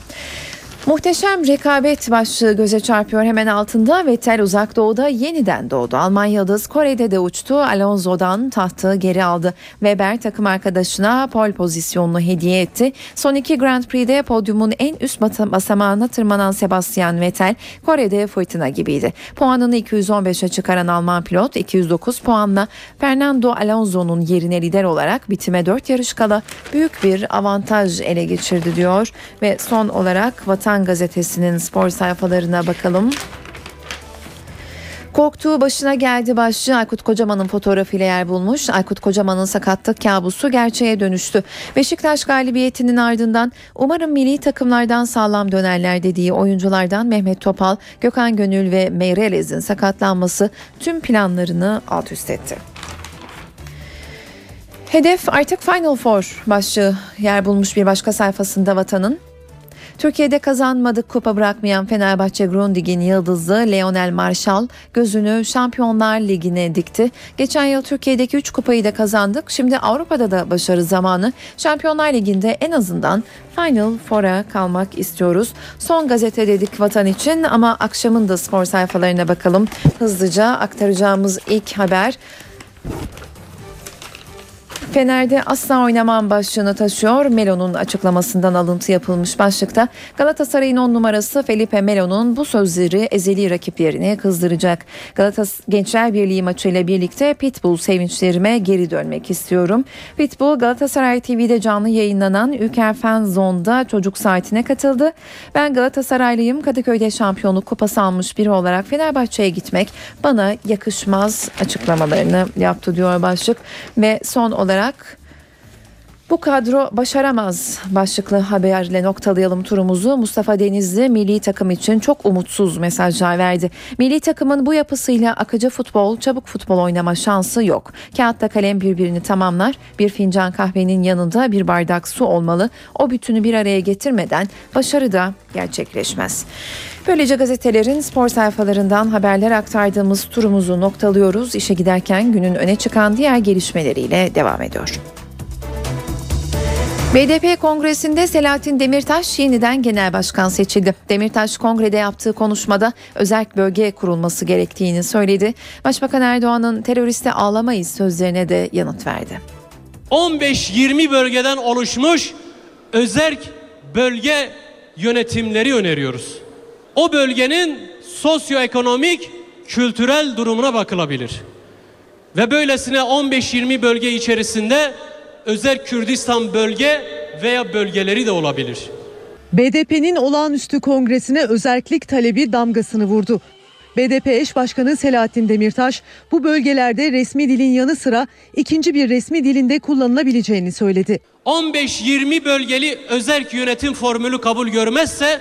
Muhteşem rekabet başlığı göze çarpıyor hemen altında. Vettel uzak doğuda yeniden doğdu. Alman yıldız Kore'de de uçtu. Alonso'dan tahtı geri aldı. Weber takım arkadaşına pol pozisyonunu hediye etti. Son iki Grand Prix'de podyumun en üst basamağına tırmanan Sebastian Vettel Kore'de fırtına gibiydi. Puanını 215'e çıkaran Alman pilot 209 puanla Fernando Alonso'nun yerine lider olarak bitime 4 yarış kala büyük bir avantaj ele geçirdi diyor. Ve son olarak Vatan gazetesinin spor sayfalarına bakalım. Korktuğu başına geldi başlığı Aykut Kocaman'ın fotoğrafıyla yer bulmuş. Aykut Kocaman'ın sakatlık kabusu gerçeğe dönüştü. Beşiktaş galibiyetinin ardından umarım milli takımlardan sağlam dönerler dediği oyunculardan Mehmet Topal, Gökhan Gönül ve Meyrelez'in sakatlanması tüm planlarını alt üst etti. Hedef artık Final Four başlığı yer bulmuş bir başka sayfasında vatanın. Türkiye'de kazanmadık kupa bırakmayan Fenerbahçe Grundig'in yıldızı Leonel Marshall gözünü Şampiyonlar Ligi'ne dikti. Geçen yıl Türkiye'deki 3 kupayı da kazandık. Şimdi Avrupa'da da başarı zamanı. Şampiyonlar Ligi'nde en azından Final Four'a kalmak istiyoruz. Son gazete dedik vatan için ama akşamın da spor sayfalarına bakalım. Hızlıca aktaracağımız ilk haber Fener'de asla oynamam başlığını taşıyor. Melo'nun açıklamasından alıntı yapılmış başlıkta. Galatasaray'ın 10 numarası Felipe Melo'nun bu sözleri ezeli rakiplerini kızdıracak. Galatasaray Gençler Birliği maçıyla birlikte Pitbull sevinçlerime geri dönmek istiyorum. Pitbull Galatasaray TV'de canlı yayınlanan Ülker Fan Zone'da çocuk saatine katıldı. Ben Galatasaraylıyım. Kadıköy'de şampiyonluk kupası almış biri olarak Fenerbahçe'ye gitmek bana yakışmaz açıklamalarını yaptı diyor başlık. Ve son olarak olarak bu kadro başaramaz başlıklı haberle noktalayalım turumuzu. Mustafa Denizli milli takım için çok umutsuz mesajlar verdi. Milli takımın bu yapısıyla akıcı futbol, çabuk futbol oynama şansı yok. Kağıtta kalem birbirini tamamlar. Bir fincan kahvenin yanında bir bardak su olmalı. O bütünü bir araya getirmeden başarı da gerçekleşmez. Böylece gazetelerin spor sayfalarından haberler aktardığımız turumuzu noktalıyoruz. İşe giderken günün öne çıkan diğer gelişmeleriyle devam ediyor. BDP kongresinde Selahattin Demirtaş yeniden genel başkan seçildi. Demirtaş kongrede yaptığı konuşmada özerk bölge kurulması gerektiğini söyledi. Başbakan Erdoğan'ın teröriste ağlamayız sözlerine de yanıt verdi. 15-20 bölgeden oluşmuş özerk bölge yönetimleri öneriyoruz. O bölgenin sosyoekonomik, kültürel durumuna bakılabilir. Ve böylesine 15-20 bölge içerisinde özel Kürdistan bölge veya bölgeleri de olabilir. BDP'nin olağanüstü kongresine özellik talebi damgasını vurdu. BDP eş başkanı Selahattin Demirtaş bu bölgelerde resmi dilin yanı sıra ikinci bir resmi dilinde kullanılabileceğini söyledi. 15-20 bölgeli özerk yönetim formülü kabul görmezse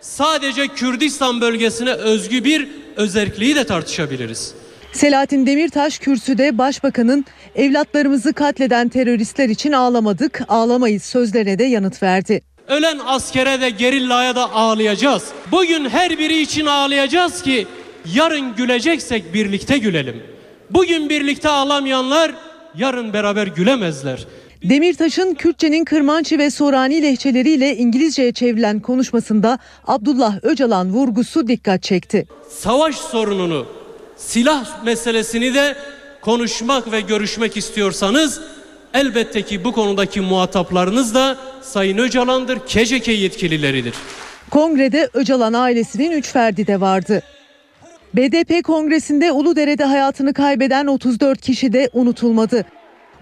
sadece Kürdistan bölgesine özgü bir özerkliği de tartışabiliriz. Selahattin Demirtaş kürsüde başbakanın evlatlarımızı katleden teröristler için ağlamadık, ağlamayız sözlerine de yanıt verdi. Ölen askere de gerillaya da ağlayacağız. Bugün her biri için ağlayacağız ki yarın güleceksek birlikte gülelim. Bugün birlikte ağlamayanlar yarın beraber gülemezler. Demirtaş'ın Kürtçenin Kırmançı ve Sorani lehçeleriyle İngilizceye çevrilen konuşmasında Abdullah Öcalan vurgusu dikkat çekti. Savaş sorununu silah meselesini de konuşmak ve görüşmek istiyorsanız elbette ki bu konudaki muhataplarınız da Sayın Öcalan'dır, KCK yetkilileridir. Kongrede Öcalan ailesinin üç ferdi de vardı. BDP kongresinde Uludere'de hayatını kaybeden 34 kişi de unutulmadı.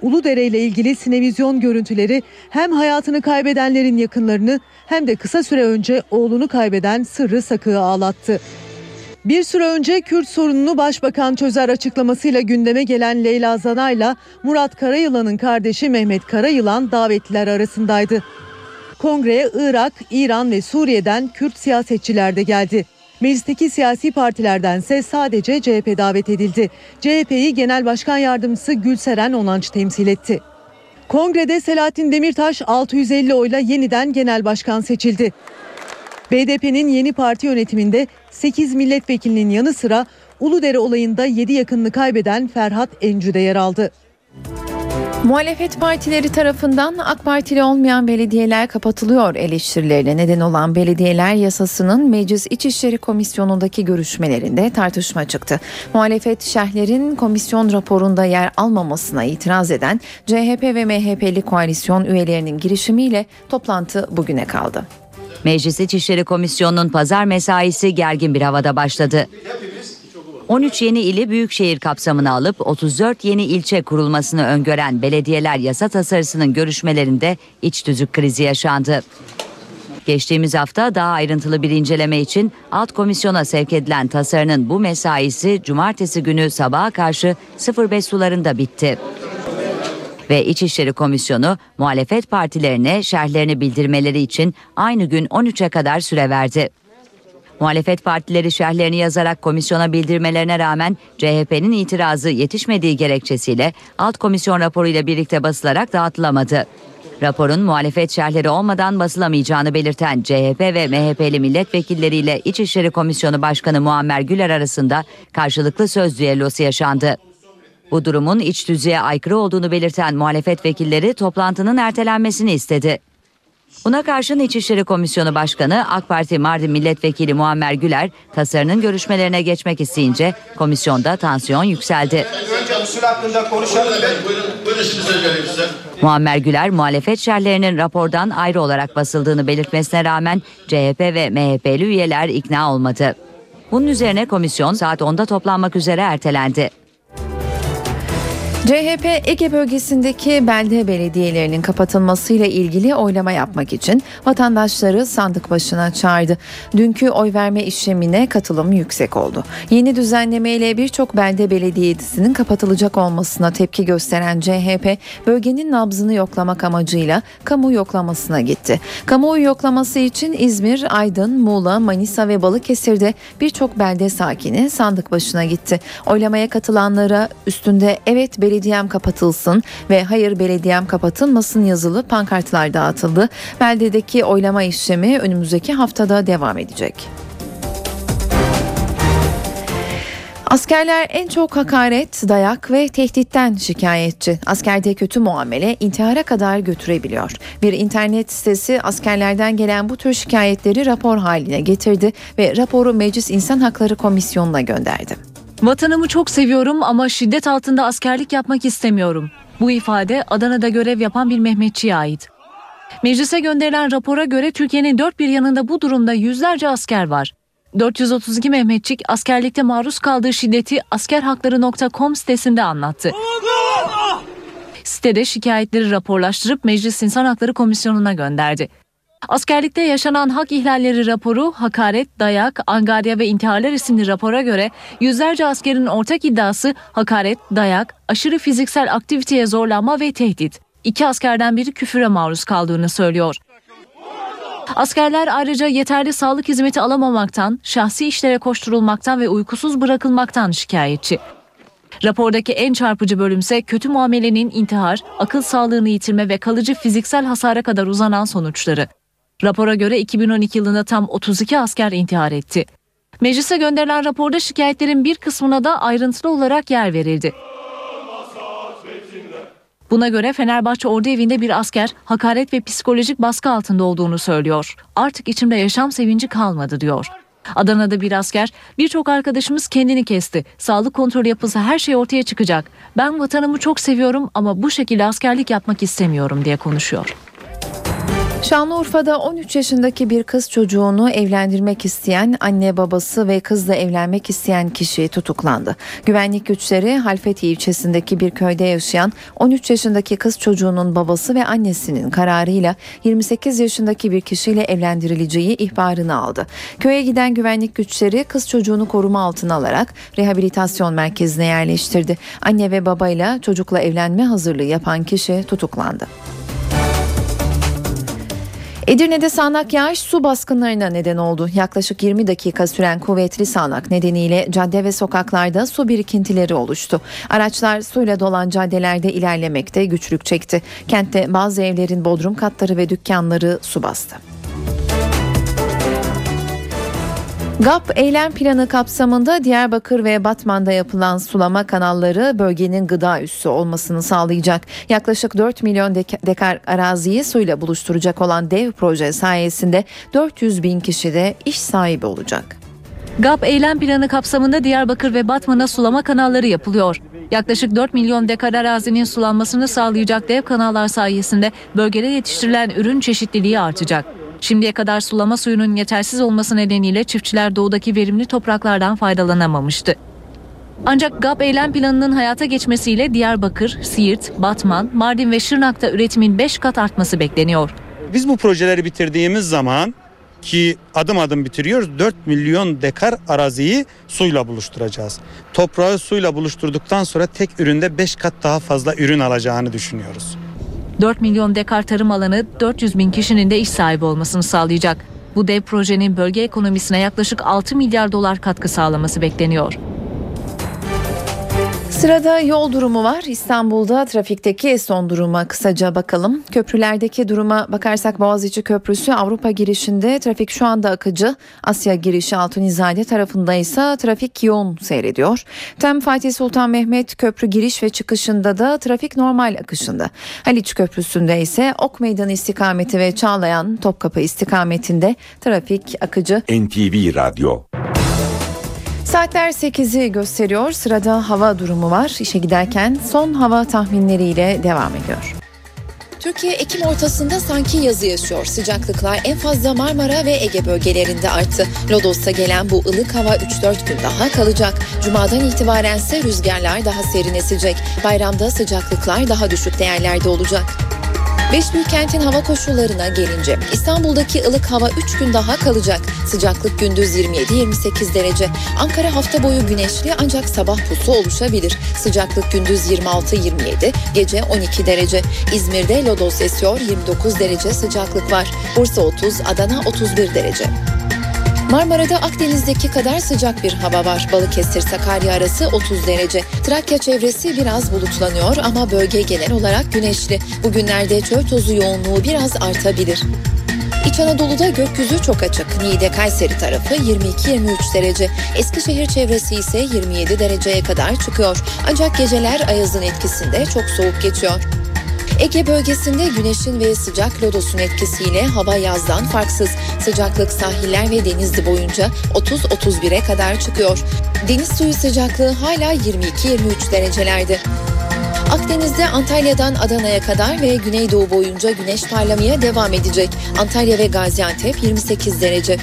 Uludere ile ilgili sinevizyon görüntüleri hem hayatını kaybedenlerin yakınlarını hem de kısa süre önce oğlunu kaybeden Sırrı Sakı'yı ağlattı. Bir süre önce Kürt sorununu Başbakan çözer açıklamasıyla gündeme gelen Leyla Zana'yla Murat Karayılan'ın kardeşi Mehmet Karayılan davetliler arasındaydı. Kongreye Irak, İran ve Suriye'den Kürt siyasetçiler de geldi. Meclisteki siyasi partilerdense sadece CHP davet edildi. CHP'yi Genel Başkan Yardımcısı Gülseren Onanç temsil etti. Kongrede Selahattin Demirtaş 650 oyla yeniden genel başkan seçildi. BDP'nin yeni parti yönetiminde 8 milletvekilinin yanı sıra Uludere olayında 7 yakınını kaybeden Ferhat Encü de yer aldı. Muhalefet partileri tarafından AK Partili olmayan belediyeler kapatılıyor eleştirilerine neden olan belediyeler yasasının Meclis İçişleri Komisyonu'ndaki görüşmelerinde tartışma çıktı. Muhalefet şerhlerin komisyon raporunda yer almamasına itiraz eden CHP ve MHP'li koalisyon üyelerinin girişimiyle toplantı bugüne kaldı. Meclis İçişleri Komisyonu'nun pazar mesaisi gergin bir havada başladı. 13 yeni ili büyükşehir kapsamına alıp 34 yeni ilçe kurulmasını öngören belediyeler yasa tasarısının görüşmelerinde iç tüzük krizi yaşandı. Geçtiğimiz hafta daha ayrıntılı bir inceleme için alt komisyona sevk edilen tasarının bu mesaisi cumartesi günü sabaha karşı 05 sularında bitti. Ve İçişleri Komisyonu muhalefet partilerine şerhlerini bildirmeleri için aynı gün 13'e kadar süre verdi. Muhalefet partileri şerhlerini yazarak komisyona bildirmelerine rağmen CHP'nin itirazı yetişmediği gerekçesiyle alt komisyon raporuyla birlikte basılarak dağıtılamadı. Raporun muhalefet şerhleri olmadan basılamayacağını belirten CHP ve MHP'li milletvekilleriyle İçişleri Komisyonu Başkanı Muammer Güler arasında karşılıklı söz düellosu yaşandı. Bu durumun iç tüzüğe aykırı olduğunu belirten muhalefet vekilleri toplantının ertelenmesini istedi. Buna karşın İçişleri Komisyonu Başkanı AK Parti Mardin Milletvekili Muammer Güler tasarının görüşmelerine geçmek isteyince komisyonda tansiyon yükseldi. Önce usul hakkında konuşalım. Buyurun, buyurun size. Muammer Güler muhalefet şerhlerinin rapordan ayrı olarak basıldığını belirtmesine rağmen CHP ve MHP'li üyeler ikna olmadı. Bunun üzerine komisyon saat 10'da toplanmak üzere ertelendi. CHP Ege bölgesindeki belde belediyelerinin kapatılmasıyla ilgili oylama yapmak için vatandaşları sandık başına çağırdı. Dünkü oy verme işlemine katılım yüksek oldu. Yeni düzenlemeyle birçok belde belediyesinin kapatılacak olmasına tepki gösteren CHP bölgenin nabzını yoklamak amacıyla kamu yoklamasına gitti. Kamuoyu yoklaması için İzmir, Aydın, Muğla, Manisa ve Balıkesir'de birçok belde sakini sandık başına gitti. Oylamaya katılanlara üstünde evet belediyem kapatılsın ve hayır belediyem kapatılmasın yazılı pankartlar dağıtıldı. Beldedeki oylama işlemi önümüzdeki haftada devam edecek. Askerler en çok hakaret, dayak ve tehditten şikayetçi. Askerde kötü muamele intihara kadar götürebiliyor. Bir internet sitesi askerlerden gelen bu tür şikayetleri rapor haline getirdi ve raporu Meclis İnsan Hakları Komisyonu'na gönderdi. Vatanımı çok seviyorum ama şiddet altında askerlik yapmak istemiyorum. Bu ifade Adana'da görev yapan bir Mehmetçi'ye ait. Meclise gönderilen rapora göre Türkiye'nin dört bir yanında bu durumda yüzlerce asker var. 432 Mehmetçik askerlikte maruz kaldığı şiddeti askerhakları.com sitesinde anlattı. Sitede şikayetleri raporlaştırıp Meclis İnsan Hakları Komisyonu'na gönderdi. Askerlikte yaşanan hak ihlalleri raporu, hakaret, dayak, angarya ve intiharlar isimli rapora göre yüzlerce askerin ortak iddiası hakaret, dayak, aşırı fiziksel aktiviteye zorlanma ve tehdit. İki askerden biri küfüre maruz kaldığını söylüyor. Askerler ayrıca yeterli sağlık hizmeti alamamaktan, şahsi işlere koşturulmaktan ve uykusuz bırakılmaktan şikayetçi. Rapordaki en çarpıcı bölümse kötü muamelenin intihar, akıl sağlığını yitirme ve kalıcı fiziksel hasara kadar uzanan sonuçları. Rapora göre 2012 yılında tam 32 asker intihar etti. Meclise gönderilen raporda şikayetlerin bir kısmına da ayrıntılı olarak yer verildi. Buna göre Fenerbahçe Ordu Evi'nde bir asker hakaret ve psikolojik baskı altında olduğunu söylüyor. Artık içimde yaşam sevinci kalmadı diyor. Adana'da bir asker, birçok arkadaşımız kendini kesti. Sağlık kontrolü yapılsa her şey ortaya çıkacak. Ben vatanımı çok seviyorum ama bu şekilde askerlik yapmak istemiyorum diye konuşuyor. Şanlıurfa'da 13 yaşındaki bir kız çocuğunu evlendirmek isteyen anne babası ve kızla evlenmek isteyen kişi tutuklandı. Güvenlik güçleri Halfeti ilçesindeki bir köyde yaşayan 13 yaşındaki kız çocuğunun babası ve annesinin kararıyla 28 yaşındaki bir kişiyle evlendirileceği ihbarını aldı. Köye giden güvenlik güçleri kız çocuğunu koruma altına alarak rehabilitasyon merkezine yerleştirdi. Anne ve babayla çocukla evlenme hazırlığı yapan kişi tutuklandı. Edirne'de sağanak yağış su baskınlarına neden oldu. Yaklaşık 20 dakika süren kuvvetli sağanak nedeniyle cadde ve sokaklarda su birikintileri oluştu. Araçlar suyla dolan caddelerde ilerlemekte güçlük çekti. Kentte bazı evlerin bodrum katları ve dükkanları su bastı. GAP eylem planı kapsamında Diyarbakır ve Batman'da yapılan sulama kanalları bölgenin gıda üssü olmasını sağlayacak. Yaklaşık 4 milyon dekar araziyi suyla buluşturacak olan dev proje sayesinde 400 bin kişi de iş sahibi olacak. GAP eylem planı kapsamında Diyarbakır ve Batman'a sulama kanalları yapılıyor. Yaklaşık 4 milyon dekar arazinin sulanmasını sağlayacak dev kanallar sayesinde bölgede yetiştirilen ürün çeşitliliği artacak. Şimdiye kadar sulama suyunun yetersiz olması nedeniyle çiftçiler doğudaki verimli topraklardan faydalanamamıştı. Ancak GAP eylem planının hayata geçmesiyle Diyarbakır, Siirt, Batman, Mardin ve Şırnak'ta üretimin 5 kat artması bekleniyor. Biz bu projeleri bitirdiğimiz zaman ki adım adım bitiriyoruz 4 milyon dekar araziyi suyla buluşturacağız. Toprağı suyla buluşturduktan sonra tek üründe 5 kat daha fazla ürün alacağını düşünüyoruz. 4 milyon dekar tarım alanı 400 bin kişinin de iş sahibi olmasını sağlayacak. Bu dev projenin bölge ekonomisine yaklaşık 6 milyar dolar katkı sağlaması bekleniyor. Sırada yol durumu var. İstanbul'da trafikteki son duruma kısaca bakalım. Köprülerdeki duruma bakarsak Boğaziçi Köprüsü Avrupa girişinde trafik şu anda akıcı. Asya girişi Altunizade tarafında ise trafik yoğun seyrediyor. Tem Fatih Sultan Mehmet Köprü giriş ve çıkışında da trafik normal akışında. Haliç Köprüsü'nde ise Ok Meydanı istikameti ve Çağlayan Topkapı istikametinde trafik akıcı. NTV Radyo Saatler 8'i gösteriyor. Sırada hava durumu var. İşe giderken son hava tahminleriyle devam ediyor. Türkiye Ekim ortasında sanki yazı yaşıyor. Sıcaklıklar en fazla Marmara ve Ege bölgelerinde arttı. Lodos'ta gelen bu ılık hava 3-4 gün daha kalacak. Cumadan itibaren ise rüzgarlar daha serin esecek. Bayramda sıcaklıklar daha düşük değerlerde olacak. Beş büyük kentin hava koşullarına gelince İstanbul'daki ılık hava 3 gün daha kalacak. Sıcaklık gündüz 27-28 derece. Ankara hafta boyu güneşli ancak sabah pusu oluşabilir. Sıcaklık gündüz 26-27, gece 12 derece. İzmir'de lodos esiyor 29 derece sıcaklık var. Bursa 30, Adana 31 derece. Marmara'da Akdeniz'deki kadar sıcak bir hava var. Balıkesir Sakarya arası 30 derece. Trakya çevresi biraz bulutlanıyor ama bölge genel olarak güneşli. Bugünlerde çöl tozu yoğunluğu biraz artabilir. İç Anadolu'da gökyüzü çok açık. Niğde Kayseri tarafı 22-23 derece. Eskişehir çevresi ise 27 dereceye kadar çıkıyor. Ancak geceler ayazın etkisinde çok soğuk geçiyor. Ege bölgesinde güneşin ve sıcak lodosun etkisiyle hava yazdan farksız. Sıcaklık sahiller ve denizli boyunca 30-31'e kadar çıkıyor. Deniz suyu sıcaklığı hala 22-23 derecelerde. Akdeniz'de Antalya'dan Adana'ya kadar ve Güneydoğu boyunca güneş parlamaya devam edecek. Antalya ve Gaziantep 28 derece.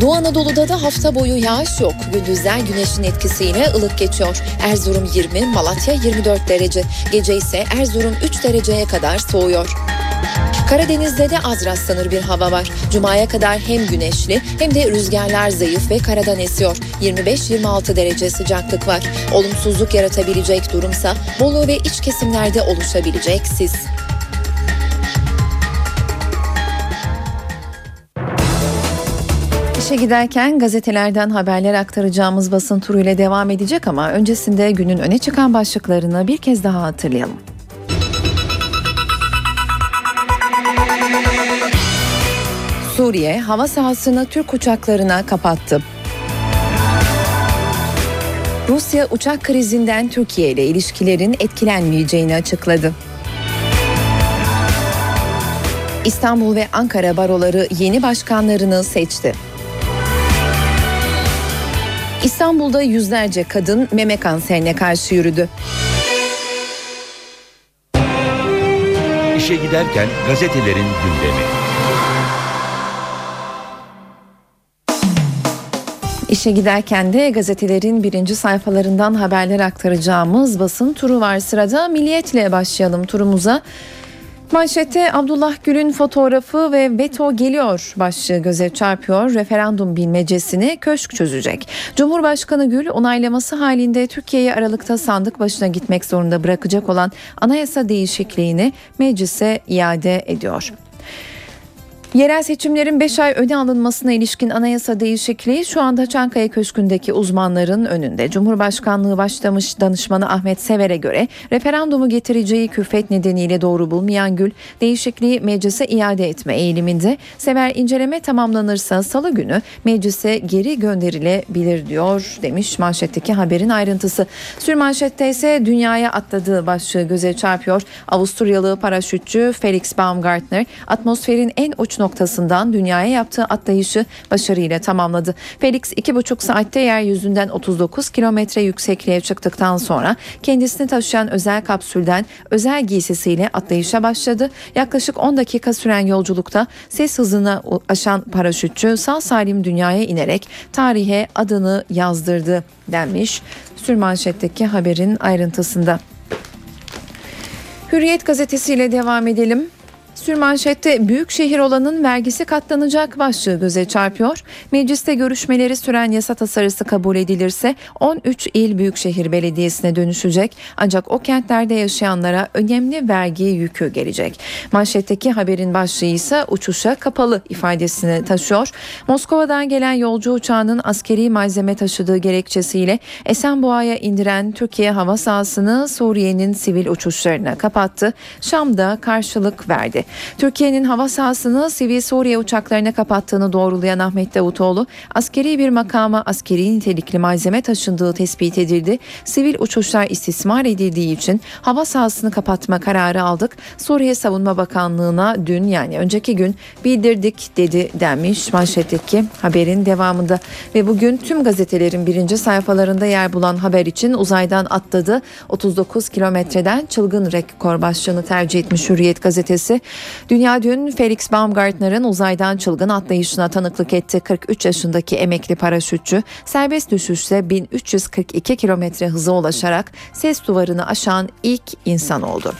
Doğu Anadolu'da da hafta boyu yağış yok. Gündüzler güneşin etkisiyle ılık geçiyor. Erzurum 20, Malatya 24 derece. Gece ise Erzurum 3 dereceye kadar soğuyor. Karadeniz'de de az rastlanır bir hava var. Cuma'ya kadar hem güneşli hem de rüzgarlar zayıf ve karadan esiyor. 25-26 derece sıcaklık var. Olumsuzluk yaratabilecek durumsa Bolu ve iç kesimlerde oluşabilecek sis. İşe giderken gazetelerden haberler aktaracağımız basın turu ile devam edecek ama öncesinde günün öne çıkan başlıklarını bir kez daha hatırlayalım. Suriye hava sahasını Türk uçaklarına kapattı. Rusya uçak krizinden Türkiye ile ilişkilerin etkilenmeyeceğini açıkladı. İstanbul ve Ankara baroları yeni başkanlarını seçti. İstanbul'da yüzlerce kadın meme kanserine karşı yürüdü. İşe giderken gazetelerin gündemi. İşe giderken de gazetelerin birinci sayfalarından haberler aktaracağımız basın turu var sırada. Milliyetle başlayalım turumuza. Manşette Abdullah Gül'ün fotoğrafı ve veto geliyor başlığı göze çarpıyor. Referandum bilmecesini köşk çözecek. Cumhurbaşkanı Gül onaylaması halinde Türkiye'yi Aralık'ta sandık başına gitmek zorunda bırakacak olan anayasa değişikliğini meclise iade ediyor. Yerel seçimlerin 5 ay öne alınmasına ilişkin anayasa değişikliği şu anda Çankaya Köşkü'ndeki uzmanların önünde. Cumhurbaşkanlığı başlamış danışmanı Ahmet Sever'e göre referandumu getireceği külfet nedeniyle doğru bulmayan Gül değişikliği meclise iade etme eğiliminde. Sever inceleme tamamlanırsa salı günü meclise geri gönderilebilir diyor demiş manşetteki haberin ayrıntısı. Sürmanşette ise dünyaya atladığı başlığı göze çarpıyor. Avusturyalı paraşütçü Felix Baumgartner atmosferin en uç noktasından dünyaya yaptığı atlayışı başarıyla tamamladı. Felix 2,5 saatte yeryüzünden 39 kilometre yüksekliğe çıktıktan sonra kendisini taşıyan özel kapsülden özel giysisiyle atlayışa başladı. Yaklaşık 10 dakika süren yolculukta ses hızına aşan paraşütçü sağ salim dünyaya inerek tarihe adını yazdırdı denmiş sürmanşetteki haberin ayrıntısında. Hürriyet gazetesiyle devam edelim. Sürmanşette büyük şehir olanın vergisi katlanacak başlığı göze çarpıyor. Mecliste görüşmeleri süren yasa tasarısı kabul edilirse 13 il büyükşehir belediyesine dönüşecek. Ancak o kentlerde yaşayanlara önemli vergi yükü gelecek. Manşetteki haberin başlığı ise uçuşa kapalı ifadesini taşıyor. Moskova'dan gelen yolcu uçağının askeri malzeme taşıdığı gerekçesiyle Esenboğa'ya indiren Türkiye hava sahasını Suriye'nin sivil uçuşlarına kapattı. Şam'da karşılık verdi. Türkiye'nin hava sahasını sivil Suriye uçaklarına kapattığını doğrulayan Ahmet Davutoğlu, askeri bir makama askeri nitelikli malzeme taşındığı tespit edildi. Sivil uçuşlar istismar edildiği için hava sahasını kapatma kararı aldık. Suriye Savunma Bakanlığı'na dün yani önceki gün bildirdik dedi denmiş manşetteki haberin devamında. Ve bugün tüm gazetelerin birinci sayfalarında yer bulan haber için uzaydan atladı. 39 kilometreden çılgın rekor başlığını tercih etmiş Hürriyet gazetesi. Dünya dün Felix Baumgartner'ın uzaydan çılgın atlayışına tanıklık etti. 43 yaşındaki emekli paraşütçü serbest düşüşle 1342 kilometre hıza ulaşarak ses duvarını aşan ilk insan oldu.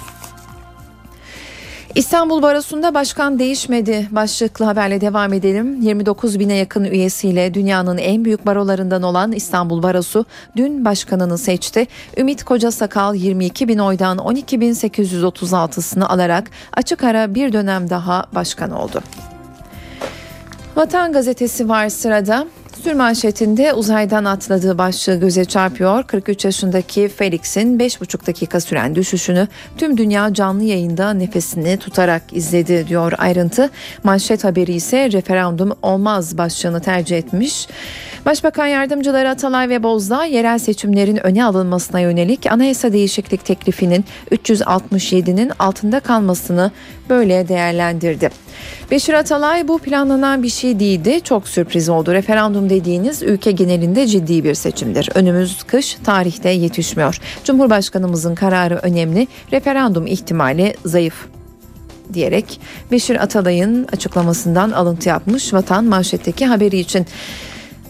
İstanbul Barosu'nda başkan değişmedi. Başlıklı haberle devam edelim. 29 bine yakın üyesiyle dünyanın en büyük barolarından olan İstanbul Barosu dün başkanını seçti. Ümit Kocasakal 22 bin oydan 12.836'sını alarak açık ara bir dönem daha başkan oldu. Vatan Gazetesi var sırada. Sürmanşetinde uzaydan atladığı başlığı göze çarpıyor. 43 yaşındaki Felix'in 5,5 dakika süren düşüşünü tüm dünya canlı yayında nefesini tutarak izledi diyor ayrıntı. Manşet haberi ise referandum olmaz başlığını tercih etmiş. Başbakan yardımcıları Atalay ve Bozdağ yerel seçimlerin öne alınmasına yönelik anayasa değişiklik teklifinin 367'nin altında kalmasını böyle değerlendirdi. Beşir Atalay bu planlanan bir şey değildi. Çok sürpriz oldu. Referandum dediğiniz ülke genelinde ciddi bir seçimdir. Önümüz kış tarihte yetişmiyor. Cumhurbaşkanımızın kararı önemli. Referandum ihtimali zayıf diyerek Beşir Atalay'ın açıklamasından alıntı yapmış Vatan manşetteki haberi için.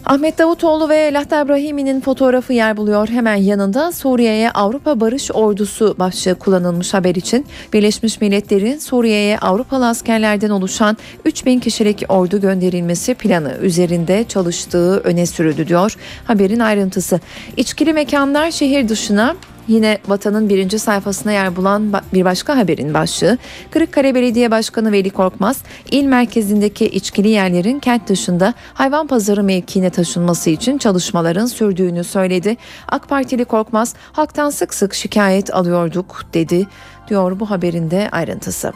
Ahmet Davutoğlu ve Lahta Brahimi'nin fotoğrafı yer buluyor. Hemen yanında Suriye'ye Avrupa Barış Ordusu başlığı kullanılmış haber için Birleşmiş Milletler'in Suriye'ye Avrupalı askerlerden oluşan 3000 kişilik ordu gönderilmesi planı üzerinde çalıştığı öne sürüldü diyor. Haberin ayrıntısı. İçkili mekanlar şehir dışına Yine vatanın birinci sayfasına yer bulan bir başka haberin başlığı Kırıkkale Belediye Başkanı Veli Korkmaz il merkezindeki içkili yerlerin kent dışında hayvan pazarı mevkiine taşınması için çalışmaların sürdüğünü söyledi. AK Partili Korkmaz halktan sık sık şikayet alıyorduk dedi diyor bu haberinde ayrıntısı.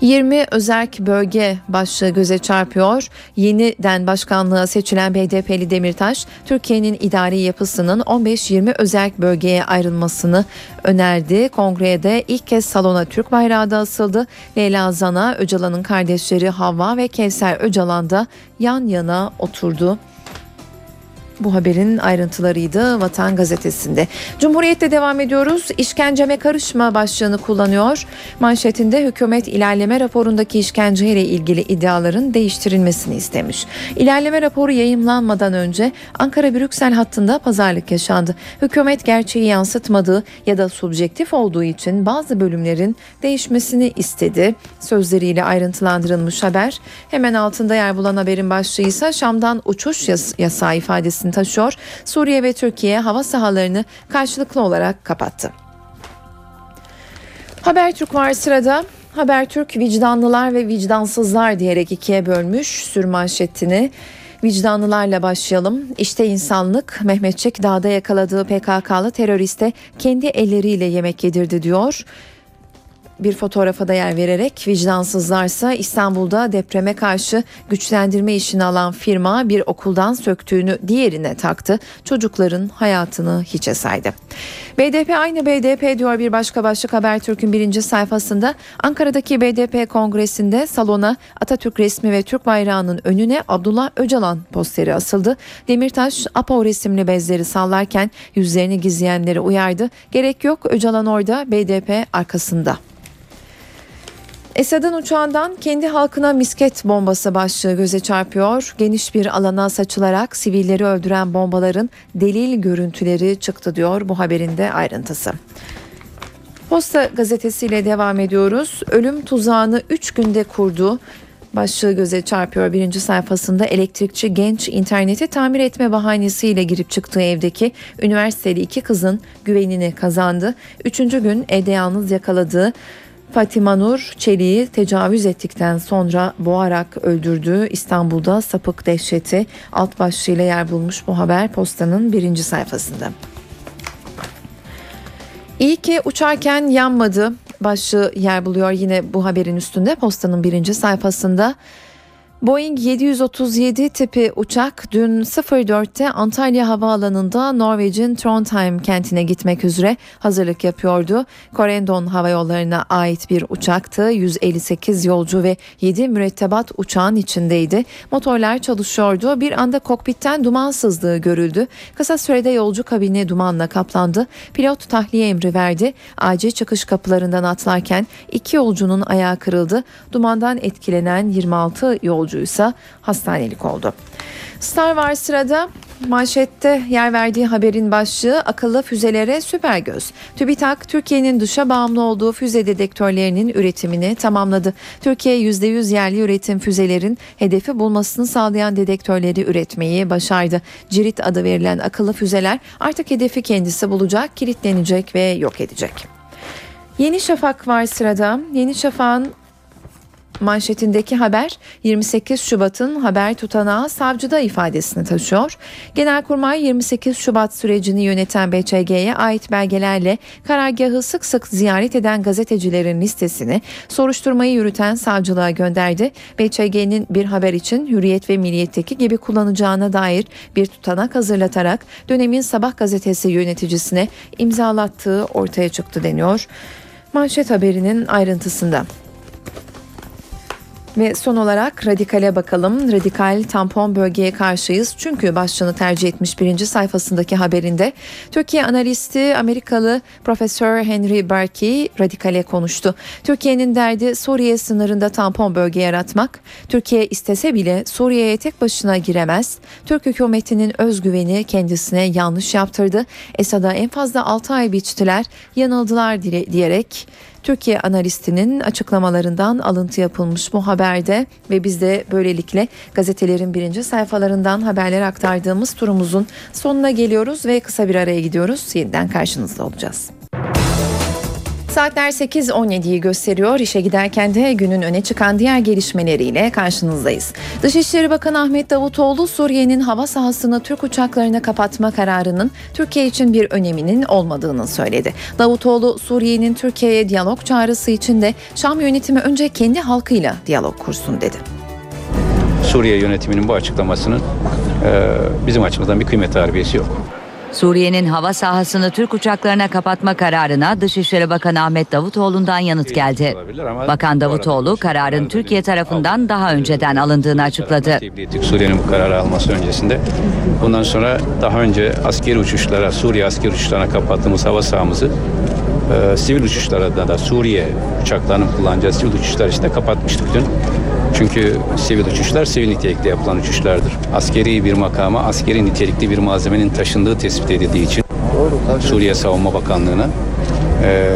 20 özerk bölge başlığı göze çarpıyor. Yeniden başkanlığa seçilen BDP'li Demirtaş, Türkiye'nin idari yapısının 15-20 özerk bölgeye ayrılmasını önerdi. Kongrede ilk kez salona Türk bayrağı da asıldı. Leyla Zana, Öcalan'ın kardeşleri Havva ve Kevser Öcalan da yan yana oturdu Bu haberin ayrıntılarıydı Vatan Gazetesi'nde. Cumhuriyet'te devam ediyoruz. İşkenceme karışma başlığını kullanıyor. Manşetinde hükümet ilerleme raporundaki işkenceyle ilgili iddiaların değiştirilmesini istemiş. İlerleme raporu yayımlanmadan önce Ankara-Brüksel hattında pazarlık yaşandı. Hükümet gerçeği yansıtmadığı ya da subjektif olduğu için bazı bölümlerin değişmesini istedi. Sözleriyle ayrıntılandırılmış haber. Hemen altında yer bulan haberin başlığı ise Şam'dan uçuş yas- yasağı ifadesini taşıyor. Suriye ve Türkiye hava sahalarını karşılıklı olarak kapattı. Habertürk var sırada. Habertürk vicdanlılar ve vicdansızlar diyerek ikiye bölmüş sürmanşetini. Vicdanlılarla başlayalım. İşte insanlık Mehmetçik dağda yakaladığı PKK'lı teröriste kendi elleriyle yemek yedirdi diyor bir fotoğrafa da yer vererek vicdansızlarsa İstanbul'da depreme karşı güçlendirme işini alan firma bir okuldan söktüğünü diğerine taktı. Çocukların hayatını hiçe saydı. BDP aynı BDP diyor bir başka başlık Habertürk'ün birinci sayfasında Ankara'daki BDP kongresinde salona Atatürk resmi ve Türk bayrağının önüne Abdullah Öcalan posteri asıldı. Demirtaş Apo resimli bezleri sallarken yüzlerini gizleyenleri uyardı. Gerek yok Öcalan orada BDP arkasında. Esad'ın uçağından kendi halkına misket bombası başlığı göze çarpıyor. Geniş bir alana saçılarak sivilleri öldüren bombaların delil görüntüleri çıktı diyor bu haberin de ayrıntısı. Posta gazetesiyle devam ediyoruz. Ölüm tuzağını 3 günde kurdu. Başlığı göze çarpıyor birinci sayfasında elektrikçi genç interneti tamir etme bahanesiyle girip çıktığı evdeki üniversiteli iki kızın güvenini kazandı. Üçüncü gün evde yalnız yakaladığı Fatima Nur Çelik'i tecavüz ettikten sonra boğarak öldürdüğü İstanbul'da sapık dehşeti alt başlığıyla yer bulmuş bu haber postanın birinci sayfasında. İyi ki uçarken yanmadı başlığı yer buluyor yine bu haberin üstünde postanın birinci sayfasında. Boeing 737 tipi uçak dün 04'te Antalya Havaalanı'nda Norveç'in Trondheim kentine gitmek üzere hazırlık yapıyordu. Corendon Hava Yolları'na ait bir uçaktı. 158 yolcu ve 7 mürettebat uçağın içindeydi. Motorlar çalışıyordu. Bir anda kokpitten duman sızdığı görüldü. Kısa sürede yolcu kabini dumanla kaplandı. Pilot tahliye emri verdi. Acil çıkış kapılarından atlarken iki yolcunun ayağı kırıldı. Dumandan etkilenen 26 yolcu yolcuysa hastanelik oldu. Star var sırada manşette yer verdiği haberin başlığı akıllı füzelere süper göz. TÜBİTAK Türkiye'nin dışa bağımlı olduğu füze dedektörlerinin üretimini tamamladı. Türkiye %100 yerli üretim füzelerin hedefi bulmasını sağlayan dedektörleri üretmeyi başardı. Cirit adı verilen akıllı füzeler artık hedefi kendisi bulacak, kilitlenecek ve yok edecek. Yeni Şafak var sırada. Yeni Şafak'ın manşetindeki haber 28 Şubat'ın haber tutanağı savcıda ifadesini taşıyor. Genelkurmay 28 Şubat sürecini yöneten BÇG'ye ait belgelerle karargahı sık sık ziyaret eden gazetecilerin listesini soruşturmayı yürüten savcılığa gönderdi. BÇG'nin bir haber için Hürriyet ve Milliyet'teki gibi kullanacağına dair bir tutanak hazırlatarak dönemin Sabah gazetesi yöneticisine imzalattığı ortaya çıktı deniyor. Manşet haberinin ayrıntısında. Ve son olarak radikale bakalım. Radikal tampon bölgeye karşıyız. Çünkü başlığını tercih etmiş birinci sayfasındaki haberinde Türkiye analisti Amerikalı Profesör Henry Berkey radikale konuştu. Türkiye'nin derdi Suriye sınırında tampon bölge yaratmak. Türkiye istese bile Suriye'ye tek başına giremez. Türk hükümetinin özgüveni kendisine yanlış yaptırdı. Esad'a en fazla 6 ay biçtiler, yanıldılar diyerek Türkiye analistinin açıklamalarından alıntı yapılmış bu haberde ve biz de böylelikle gazetelerin birinci sayfalarından haberler aktardığımız turumuzun sonuna geliyoruz ve kısa bir araya gidiyoruz. Yeniden karşınızda olacağız. Saatler 8.17'yi gösteriyor. İşe giderken de günün öne çıkan diğer gelişmeleriyle karşınızdayız. Dışişleri Bakanı Ahmet Davutoğlu Suriye'nin hava sahasını Türk uçaklarına kapatma kararının Türkiye için bir öneminin olmadığını söyledi. Davutoğlu Suriye'nin Türkiye'ye diyalog çağrısı için de Şam yönetimi önce kendi halkıyla diyalog kursun dedi. Suriye yönetiminin bu açıklamasının e, bizim açımızdan bir kıymet harbiyesi yok. Suriye'nin hava sahasını Türk uçaklarına kapatma kararına Dışişleri Bakanı Ahmet Davutoğlu'ndan yanıt geldi. Bakan Davutoğlu kararın Türkiye tarafından daha önceden alındığını açıkladı. Suriye'nin bu kararı alması öncesinde bundan sonra daha önce askeri uçuşlara, Suriye askeri uçuşlarına kapattığımız hava sahamızı e, sivil uçuşlara da, da Suriye uçaklarının kullanacağı sivil uçuşlar için de kapatmıştık dün. Çünkü sivil uçuşlar sivil nitelikte yapılan uçuşlardır. Askeri bir makama, askeri nitelikli bir malzemenin taşındığı tespit edildiği için Suriye Savunma Bakanlığı'na e,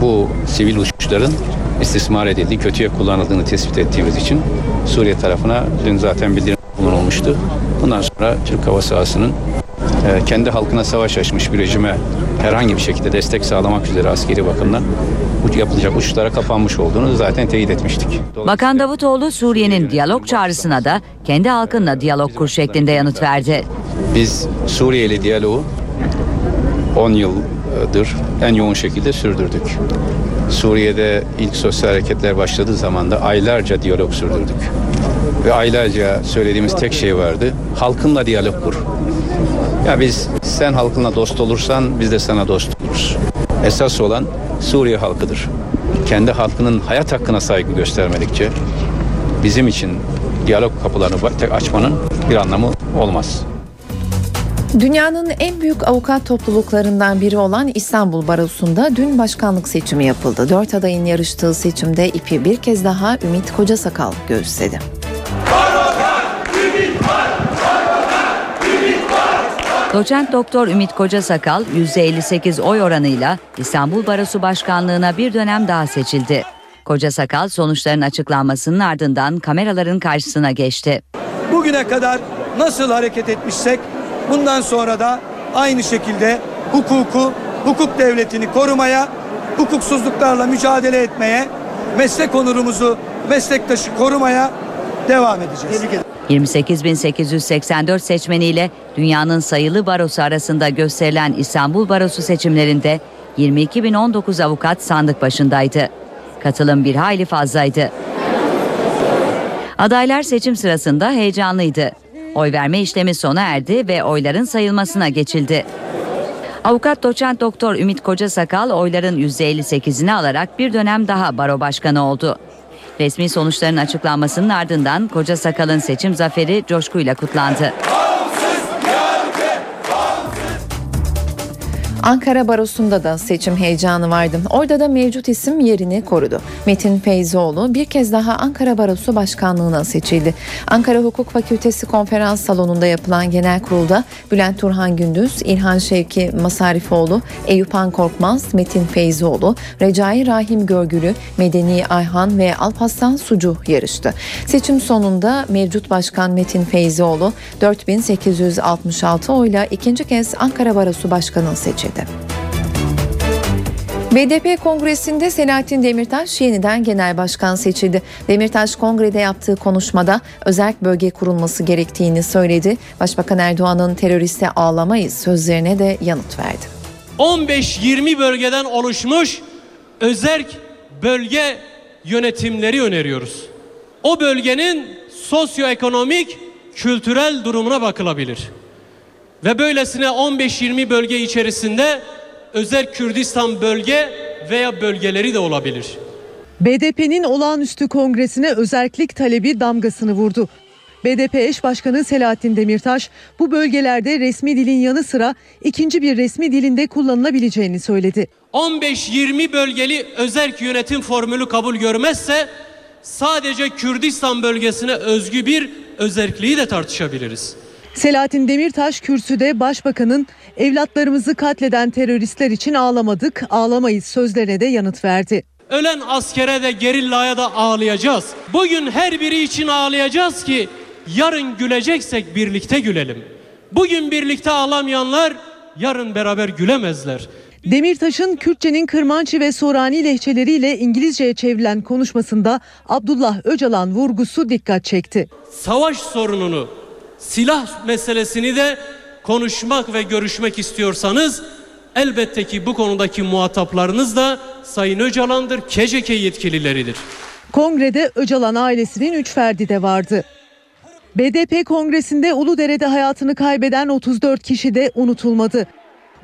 bu sivil uçuşların istismar edildiği, kötüye kullanıldığını tespit ettiğimiz için Suriye tarafına dün zaten bildirim bulunulmuştu. Bundan sonra Türk hava sahasının e, kendi halkına savaş açmış bir rejime herhangi bir şekilde destek sağlamak üzere askeri bakımdan yapılacak uçuşlara kapanmış olduğunu zaten teyit etmiştik. Bakan Davutoğlu Suriye'nin diyalog çağrısına da kendi halkınla diyalog kur şeklinde yanıt verdi. Biz Suriye ile diyaloğu 10 yıldır en yoğun şekilde sürdürdük. Suriye'de ilk sosyal hareketler başladığı zaman da aylarca diyalog sürdürdük. Ve aylarca söylediğimiz tek şey vardı. Halkınla diyalog kur. Ya biz sen halkınla dost olursan biz de sana dost oluruz. Esas olan Suriye halkıdır. Kendi halkının hayat hakkına saygı göstermedikçe bizim için diyalog kapılarını açmanın bir anlamı olmaz. Dünyanın en büyük avukat topluluklarından biri olan İstanbul Barosu'nda dün başkanlık seçimi yapıldı. Dört adayın yarıştığı seçimde ipi bir kez daha Ümit Kocasakal göğüsledi. Doçent Doktor Ümit Kocasakal %58 oy oranıyla İstanbul Barosu Başkanlığına bir dönem daha seçildi. Kocasakal sonuçların açıklanmasının ardından kameraların karşısına geçti. Bugüne kadar nasıl hareket etmişsek bundan sonra da aynı şekilde hukuku, hukuk devletini korumaya, hukuksuzluklarla mücadele etmeye, meslek onurumuzu, meslektaşı korumaya devam edeceğiz. 28.884 seçmeniyle dünyanın sayılı barosu arasında gösterilen İstanbul Barosu seçimlerinde 22.019 avukat sandık başındaydı. Katılım bir hayli fazlaydı. Adaylar seçim sırasında heyecanlıydı. Oy verme işlemi sona erdi ve oyların sayılmasına geçildi. Avukat doçent doktor Ümit Kocasakal oyların %58'ini alarak bir dönem daha baro başkanı oldu. Resmi sonuçların açıklanmasının ardından Kocasakal'ın seçim zaferi coşkuyla kutlandı. Ankara Barosu'nda da seçim heyecanı vardı. Orada da mevcut isim yerini korudu. Metin Feyzoğlu bir kez daha Ankara Barosu Başkanlığı'na seçildi. Ankara Hukuk Fakültesi konferans salonunda yapılan genel kurulda Bülent Turhan Gündüz, İlhan Şevki Masarifoğlu, Eyüp Han Korkmaz, Metin Feyzoğlu, Recai Rahim Görgülü, Medeni Ayhan ve Alparslan Sucu yarıştı. Seçim sonunda mevcut başkan Metin Feyzoğlu 4866 oyla ikinci kez Ankara Barosu Başkanı seçildi. BDP Kongresi'nde Selahattin Demirtaş yeniden genel başkan seçildi. Demirtaş kongrede yaptığı konuşmada özel bölge kurulması gerektiğini söyledi. Başbakan Erdoğan'ın teröriste ağlamayız sözlerine de yanıt verdi. 15-20 bölgeden oluşmuş özerk bölge yönetimleri öneriyoruz. O bölgenin sosyoekonomik, kültürel durumuna bakılabilir. Ve böylesine 15-20 bölge içerisinde özel Kürdistan bölge veya bölgeleri de olabilir. BDP'nin olağanüstü kongresine özerklik talebi damgasını vurdu. BDP eş başkanı Selahattin Demirtaş bu bölgelerde resmi dilin yanı sıra ikinci bir resmi dilinde kullanılabileceğini söyledi. 15-20 bölgeli özerk yönetim formülü kabul görmezse sadece Kürdistan bölgesine özgü bir özerkliği de tartışabiliriz. Selahattin Demirtaş kürsüde başbakanın evlatlarımızı katleden teröristler için ağlamadık, ağlamayız sözlerine de yanıt verdi. Ölen askere de gerillaya da ağlayacağız. Bugün her biri için ağlayacağız ki yarın güleceksek birlikte gülelim. Bugün birlikte ağlamayanlar yarın beraber gülemezler. Demirtaş'ın Kürtçenin Kırmançı ve Sorani lehçeleriyle İngilizceye çevrilen konuşmasında Abdullah Öcalan vurgusu dikkat çekti. Savaş sorununu, silah meselesini de konuşmak ve görüşmek istiyorsanız elbette ki bu konudaki muhataplarınız da Sayın Öcalan'dır, KCK yetkilileridir. Kongrede Öcalan ailesinin üç ferdi de vardı. BDP kongresinde Uludere'de hayatını kaybeden 34 kişi de unutulmadı.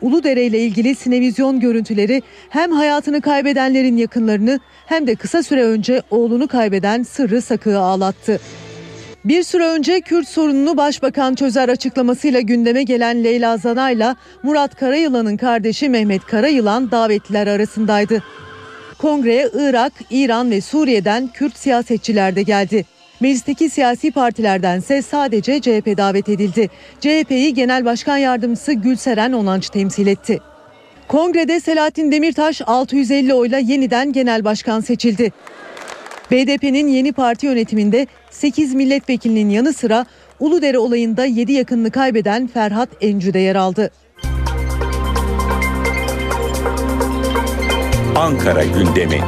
Uludere ile ilgili sinevizyon görüntüleri hem hayatını kaybedenlerin yakınlarını hem de kısa süre önce oğlunu kaybeden Sırrı Sakı'yı ağlattı. Bir süre önce Kürt sorununu başbakan çözer açıklamasıyla gündeme gelen Leyla Zana'yla Murat Karayılan'ın kardeşi Mehmet Karayılan davetliler arasındaydı. Kongreye Irak, İran ve Suriye'den Kürt siyasetçiler de geldi. Meclisteki siyasi partilerdense sadece CHP davet edildi. CHP'yi Genel Başkan Yardımcısı Gülseren Onanç temsil etti. Kongrede Selahattin Demirtaş 650 oyla yeniden genel başkan seçildi. BDP'nin yeni parti yönetiminde 8 milletvekilinin yanı sıra Uludere olayında 7 yakınını kaybeden Ferhat Encü de yer aldı. Ankara gündemi.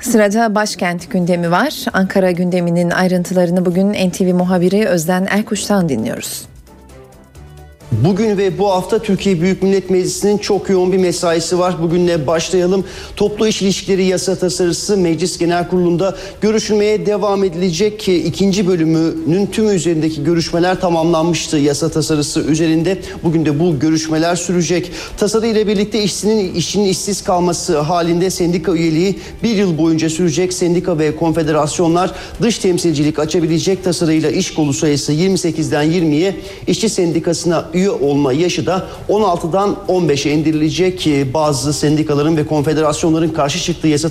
Sırada başkent gündemi var. Ankara gündeminin ayrıntılarını bugün NTV muhabiri Özden Erkuş'tan dinliyoruz. Bugün ve bu hafta Türkiye Büyük Millet Meclisi'nin çok yoğun bir mesaisi var. Bugünle başlayalım. Toplu iş ilişkileri yasa tasarısı Meclis Genel Kurulu'nda görüşülmeye devam edilecek ki ikinci bölümünün tümü üzerindeki görüşmeler tamamlanmıştı yasa tasarısı üzerinde. Bugün de bu görüşmeler sürecek. Tasarı ile birlikte işçinin işinin işsiz kalması halinde sendika üyeliği bir yıl boyunca sürecek. Sendika ve konfederasyonlar dış temsilcilik açabilecek tasarıyla iş kolu sayısı 28'den 20'ye işçi sendikasına üye olma yaşı da 16'dan 15'e indirilecek bazı sendikaların ve konfederasyonların karşı çıktığı yasa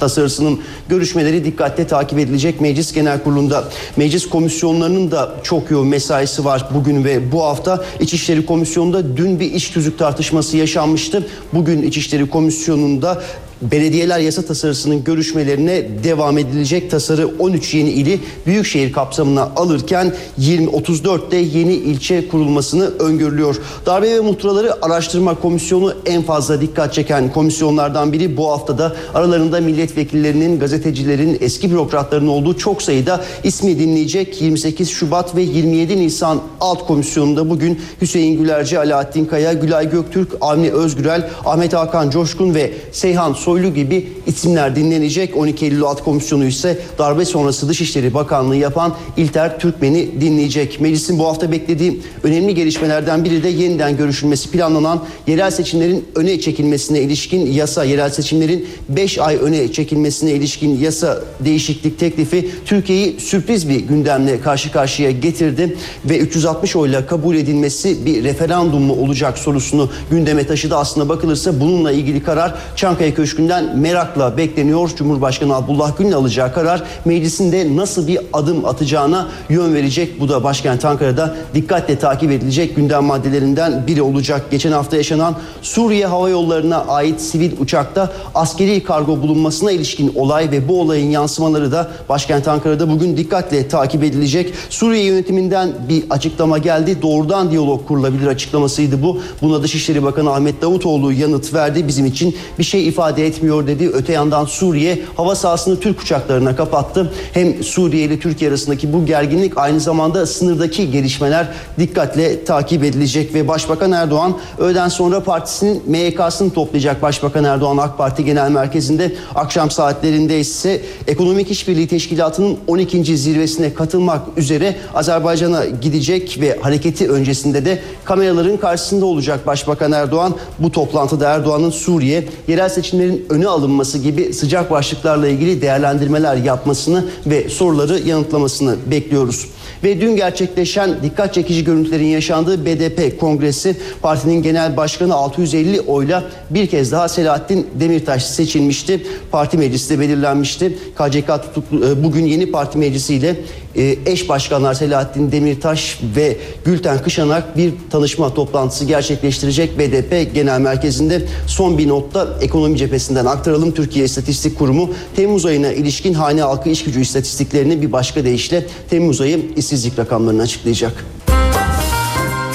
tasarısının görüşmeleri dikkatle takip edilecek Meclis Genel Kurulu'nda. Meclis komisyonlarının da çok yoğun mesaisi var bugün ve bu hafta İçişleri Komisyonu'nda dün bir iş tüzük tartışması yaşanmıştı. Bugün İçişleri Komisyonu'nda belediyeler yasa tasarısının görüşmelerine devam edilecek. Tasarı 13 yeni ili büyükşehir kapsamına alırken 20 34'te yeni ilçe kurulmasını öngörülüyor. Darbe ve muhtıraları araştırma komisyonu en fazla dikkat çeken komisyonlardan biri bu haftada aralarında milletvekillerinin, gazetecilerin, eski bürokratların olduğu çok sayıda ismi dinleyecek 28 Şubat ve 27 Nisan alt komisyonunda bugün Hüseyin Gülerci, Alaaddin Kaya, Gülay Göktürk, Avni Özgürel, Ahmet Hakan Coşkun ve Seyhan Soylu gibi isimler dinlenecek. 12 Eylül Alt Komisyonu ise darbe sonrası Dışişleri Bakanlığı yapan İlter Türkmen'i dinleyecek. Meclisin bu hafta beklediği önemli gelişmelerden biri de yeniden görüşülmesi planlanan yerel seçimlerin öne çekilmesine ilişkin yasa, yerel seçimlerin 5 ay öne çekilmesine ilişkin yasa değişiklik teklifi Türkiye'yi sürpriz bir gündemle karşı karşıya getirdi ve 360 oyla kabul edilmesi bir referandum mu olacak sorusunu gündeme taşıdı. Aslında bakılırsa bununla ilgili karar Çankaya Köşkü'nden merakla bekleniyor. Cumhurbaşkanı Abdullah Gül'ün alacağı karar meclisinde nasıl bir adım atacağına yön verecek. Bu da başkent Ankara'da dikkatle takip edilecek gündem maddelerinden biri olacak. Geçen hafta yaşanan Suriye Hava Yolları'na ait sivil uçakta askeri kargo bulunmasına ilişkin olay ve bu olayın yansımaları da başkent Ankara'da bugün dikkatle takip edilecek. Suriye yönetiminden bir açıklama geldi. Doğrudan diyalog kurulabilir açıklamasıydı bu. Buna Dışişleri Bakanı Ahmet Davutoğlu yanıt verdi. Bizim için bir şey ifade etmiyor dedi. Öte yandan Suriye hava sahasını Türk uçaklarına kapattı. Hem Suriye ile Türkiye arasındaki bu gerginlik aynı zamanda sınırdaki gelişmeler dikkatle takip edilecek ve Başbakan Erdoğan öğleden sonra partisinin MYK'sını toplayacak. Başbakan Erdoğan AK Parti Genel Merkezi'nde akşam saatlerinde ise Ekonomik İşbirliği Teşkilatı'nın 12. zirvesine katılmak üzere Azerbaycan'a gidecek ve hareketi öncesinde de kameraların karşısında olacak Başbakan Erdoğan. Bu toplantıda Erdoğan'ın Suriye, yerel seçimlerin öne alınması gibi sıcak başlıklarla ilgili değerlendirmeler yapmasını ve soruları yanıtlamasını bekliyoruz. Ve dün gerçekleşen dikkat çekici görüntülerin yaşandığı BDP kongresi partinin genel başkanı 650 oyla bir kez daha Selahattin Demirtaş seçilmişti. Parti meclisi de belirlenmişti. KCK tutuklu, e, bugün yeni parti meclisiyle e, eş başkanlar Selahattin Demirtaş ve Gülten Kışanak bir tanışma toplantısı gerçekleştirecek BDP Genel Merkezi'nde son bir notta ekonomi cephesinden aktaralım. Türkiye İstatistik Kurumu Temmuz ayına ilişkin hane halkı iş gücü istatistiklerini bir başka deyişle Temmuz ayı işsizlik rakamlarını açıklayacak.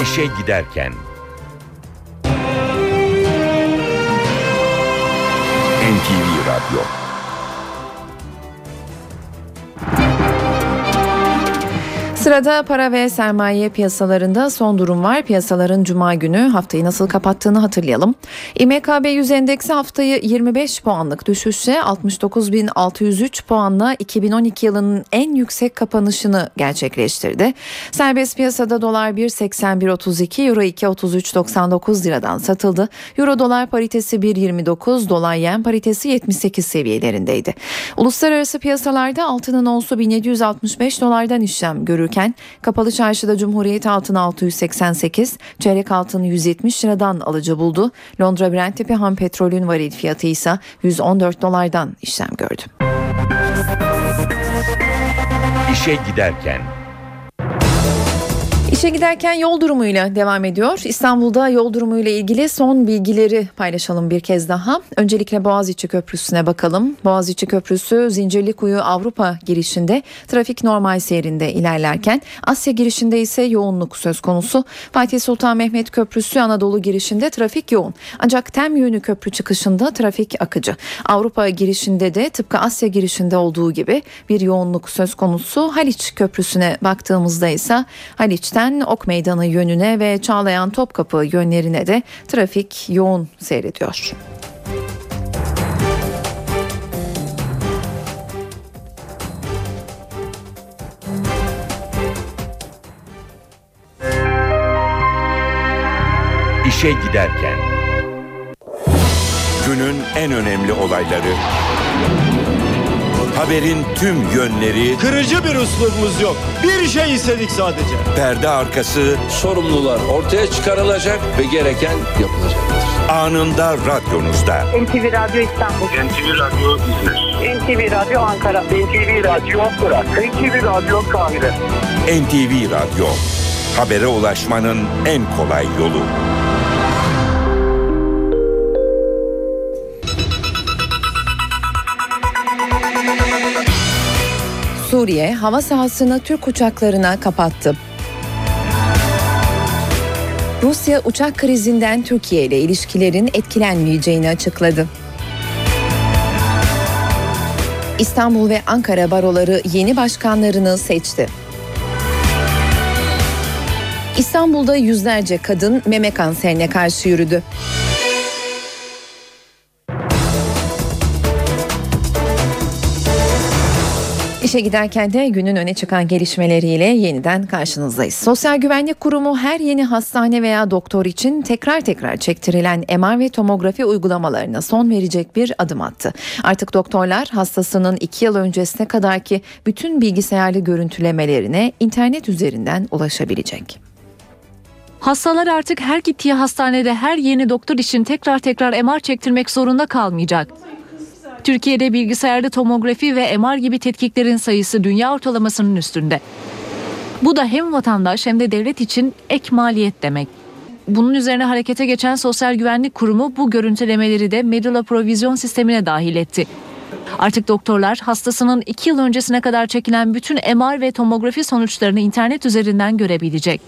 İşe giderken NTV Radyo Sırada para ve sermaye piyasalarında son durum var. Piyasaların cuma günü haftayı nasıl kapattığını hatırlayalım. İMKB 100 endeksi haftayı 25 puanlık düşüşle 69.603 puanla 2012 yılının en yüksek kapanışını gerçekleştirdi. Serbest piyasada dolar 1.81.32, euro 2.33.99 liradan satıldı. Euro dolar paritesi 1.29, dolar yen paritesi 78 seviyelerindeydi. Uluslararası piyasalarda altının onsu 1765 dolardan işlem görür görülürken kapalı çarşıda Cumhuriyet altın 688, çeyrek altın 170 liradan alıcı buldu. Londra Brent tipi ham petrolün varil fiyatı ise 114 dolardan işlem gördü. İşe giderken İşe giderken yol durumuyla devam ediyor. İstanbul'da yol durumuyla ilgili son bilgileri paylaşalım bir kez daha. Öncelikle Boğaziçi Köprüsü'ne bakalım. Boğaziçi Köprüsü Zincirlikuyu Avrupa girişinde trafik normal seyrinde ilerlerken Asya girişinde ise yoğunluk söz konusu. Fatih Sultan Mehmet Köprüsü Anadolu girişinde trafik yoğun. Ancak Tem yönü köprü çıkışında trafik akıcı. Avrupa girişinde de tıpkı Asya girişinde olduğu gibi bir yoğunluk söz konusu. Haliç Köprüsü'ne baktığımızda ise Haliç'ten Esen'den Ok Meydanı yönüne ve Çağlayan Topkapı yönlerine de trafik yoğun seyrediyor. İşe giderken günün en önemli olayları Haberin tüm yönleri... Kırıcı bir üslubumuz yok. Bir şey istedik sadece. Perde arkası... Sorumlular ortaya çıkarılacak ve gereken yapılacaktır. Anında radyonuzda. NTV Radyo İstanbul. NTV Radyo İzmir. NTV Radyo Ankara. NTV Radyo Irak. NTV Radyo Kahire. NTV Radyo. Habere ulaşmanın en kolay yolu. Suriye hava sahasını Türk uçaklarına kapattı. Rusya uçak krizinden Türkiye ile ilişkilerin etkilenmeyeceğini açıkladı. İstanbul ve Ankara baroları yeni başkanlarını seçti. İstanbul'da yüzlerce kadın meme kanserine karşı yürüdü. İşe giderken de günün öne çıkan gelişmeleriyle yeniden karşınızdayız. Sosyal Güvenlik Kurumu her yeni hastane veya doktor için tekrar tekrar çektirilen MR ve tomografi uygulamalarına son verecek bir adım attı. Artık doktorlar hastasının iki yıl öncesine kadarki bütün bilgisayarlı görüntülemelerine internet üzerinden ulaşabilecek. Hastalar artık her gittiği hastanede her yeni doktor için tekrar tekrar MR çektirmek zorunda kalmayacak. Türkiye'de bilgisayarlı tomografi ve MR gibi tetkiklerin sayısı dünya ortalamasının üstünde. Bu da hem vatandaş hem de devlet için ek maliyet demek. Bunun üzerine harekete geçen Sosyal Güvenlik Kurumu bu görüntülemeleri de Medulla Provizyon sistemine dahil etti. Artık doktorlar hastasının 2 yıl öncesine kadar çekilen bütün MR ve tomografi sonuçlarını internet üzerinden görebilecek.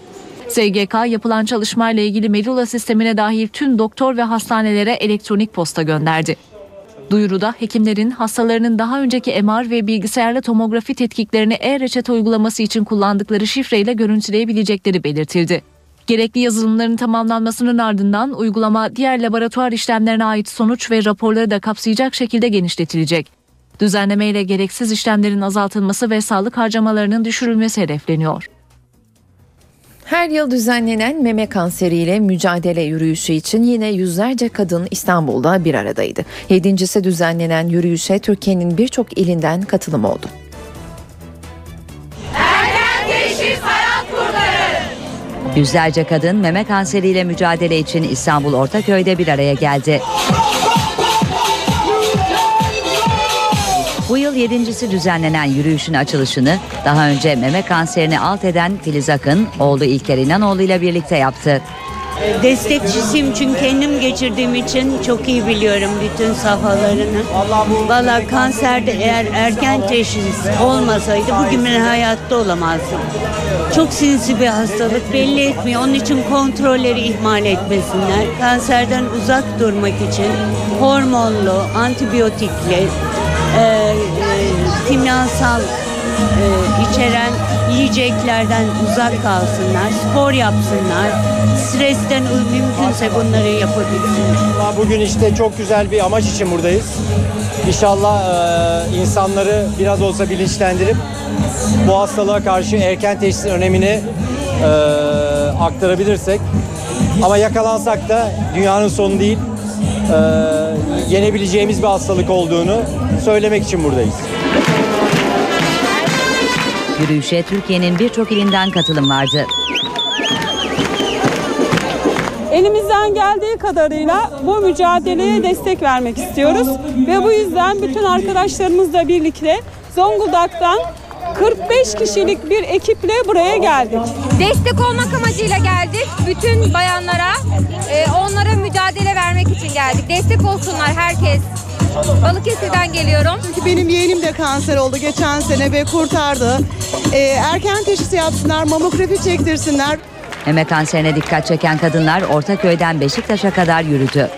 SGK yapılan çalışmayla ilgili Medulla sistemine dahil tüm doktor ve hastanelere elektronik posta gönderdi. Duyuruda hekimlerin hastalarının daha önceki MR ve bilgisayarlı tomografi tetkiklerini e-reçete uygulaması için kullandıkları şifreyle görüntüleyebilecekleri belirtildi. Gerekli yazılımların tamamlanmasının ardından uygulama diğer laboratuvar işlemlerine ait sonuç ve raporları da kapsayacak şekilde genişletilecek. Düzenlemeyle gereksiz işlemlerin azaltılması ve sağlık harcamalarının düşürülmesi hedefleniyor. Her yıl düzenlenen meme kanseriyle mücadele yürüyüşü için yine yüzlerce kadın İstanbul'da bir aradaydı. Yedincisi düzenlenen yürüyüşe Türkiye'nin birçok ilinden katılım oldu. Yüzlerce kadın meme kanseriyle mücadele için İstanbul Ortaköy'de bir araya geldi. Yıl yedincisi düzenlenen yürüyüşün açılışını daha önce meme kanserini alt eden Filiz Akın, oğlu İlker İnanoğlu ile birlikte yaptı. Destekçisiyim çünkü kendim geçirdiğim için çok iyi biliyorum bütün safhalarını. Valla kanserde eğer erken teşhis olmasaydı bugün ben hayatta olamazdım. Çok sinsi bir hastalık belli etmiyor. Onun için kontrolleri ihmal etmesinler. Kanserden uzak durmak için hormonlu, antibiyotikli, e, e, kimyasal e, içeren yiyeceklerden uzak kalsınlar, spor yapsınlar, stresten mümkünse bunları yapabilsinler. Bugün işte çok güzel bir amaç için buradayız. İnşallah e, insanları biraz olsa bilinçlendirip bu hastalığa karşı erken teşhisin önemini e, aktarabilirsek ama yakalansak da dünyanın sonu değil e, yenebileceğimiz bir hastalık olduğunu söylemek için buradayız. Yürüyüşe Türkiye'nin birçok ilinden katılım vardı. Elimizden geldiği kadarıyla bu mücadeleye destek vermek istiyoruz ve bu yüzden bütün arkadaşlarımızla birlikte Zonguldak'tan 45 kişilik bir ekiple buraya geldik. Destek olmak amacıyla geldik. Bütün bayanlara, e, onlara mücadele vermek için geldik. Destek olsunlar herkes. Balıkesir'den geliyorum. Çünkü benim yeğenim de kanser oldu geçen sene ve kurtardı. Ee, erken teşhis yapsınlar, mamografi çektirsinler. Meme kanserine dikkat çeken kadınlar Ortaköy'den Beşiktaş'a kadar yürüdü.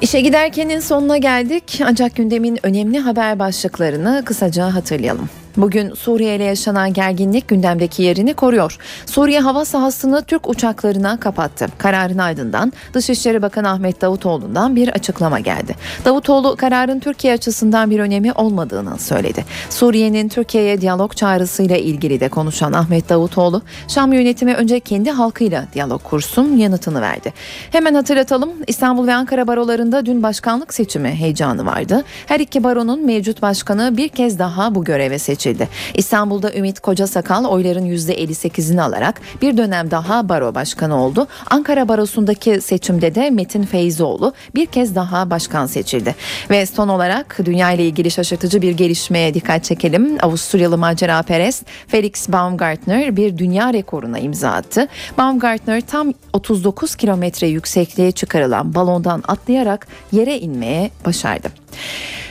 İşe giderkenin sonuna geldik ancak gündemin önemli haber başlıklarını kısaca hatırlayalım. Bugün Suriye ile yaşanan gerginlik gündemdeki yerini koruyor. Suriye hava sahasını Türk uçaklarına kapattı. Kararın ardından Dışişleri Bakanı Ahmet Davutoğlu'ndan bir açıklama geldi. Davutoğlu kararın Türkiye açısından bir önemi olmadığını söyledi. Suriye'nin Türkiye'ye diyalog çağrısıyla ilgili de konuşan Ahmet Davutoğlu, Şam yönetimi önce kendi halkıyla diyalog kursun yanıtını verdi. Hemen hatırlatalım İstanbul ve Ankara barolarında dün başkanlık seçimi heyecanı vardı. Her iki baronun mevcut başkanı bir kez daha bu göreve seçildi. İstanbul'da Ümit Kocasakal oyların %58'ini alarak bir dönem daha baro başkanı oldu. Ankara barosundaki seçimde de Metin Feyzoğlu bir kez daha başkan seçildi. Ve son olarak dünya ile ilgili şaşırtıcı bir gelişmeye dikkat çekelim. Avusturyalı macera perest Felix Baumgartner bir dünya rekoruna imza attı. Baumgartner tam 39 kilometre yüksekliğe çıkarılan balondan atlayarak yere inmeye başardı.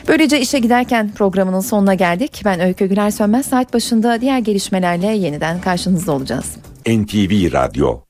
Böylece işe giderken programının sonuna geldik. Ben Öykü Güler Sönmez saat başında diğer gelişmelerle yeniden karşınızda olacağız. NTV Radyo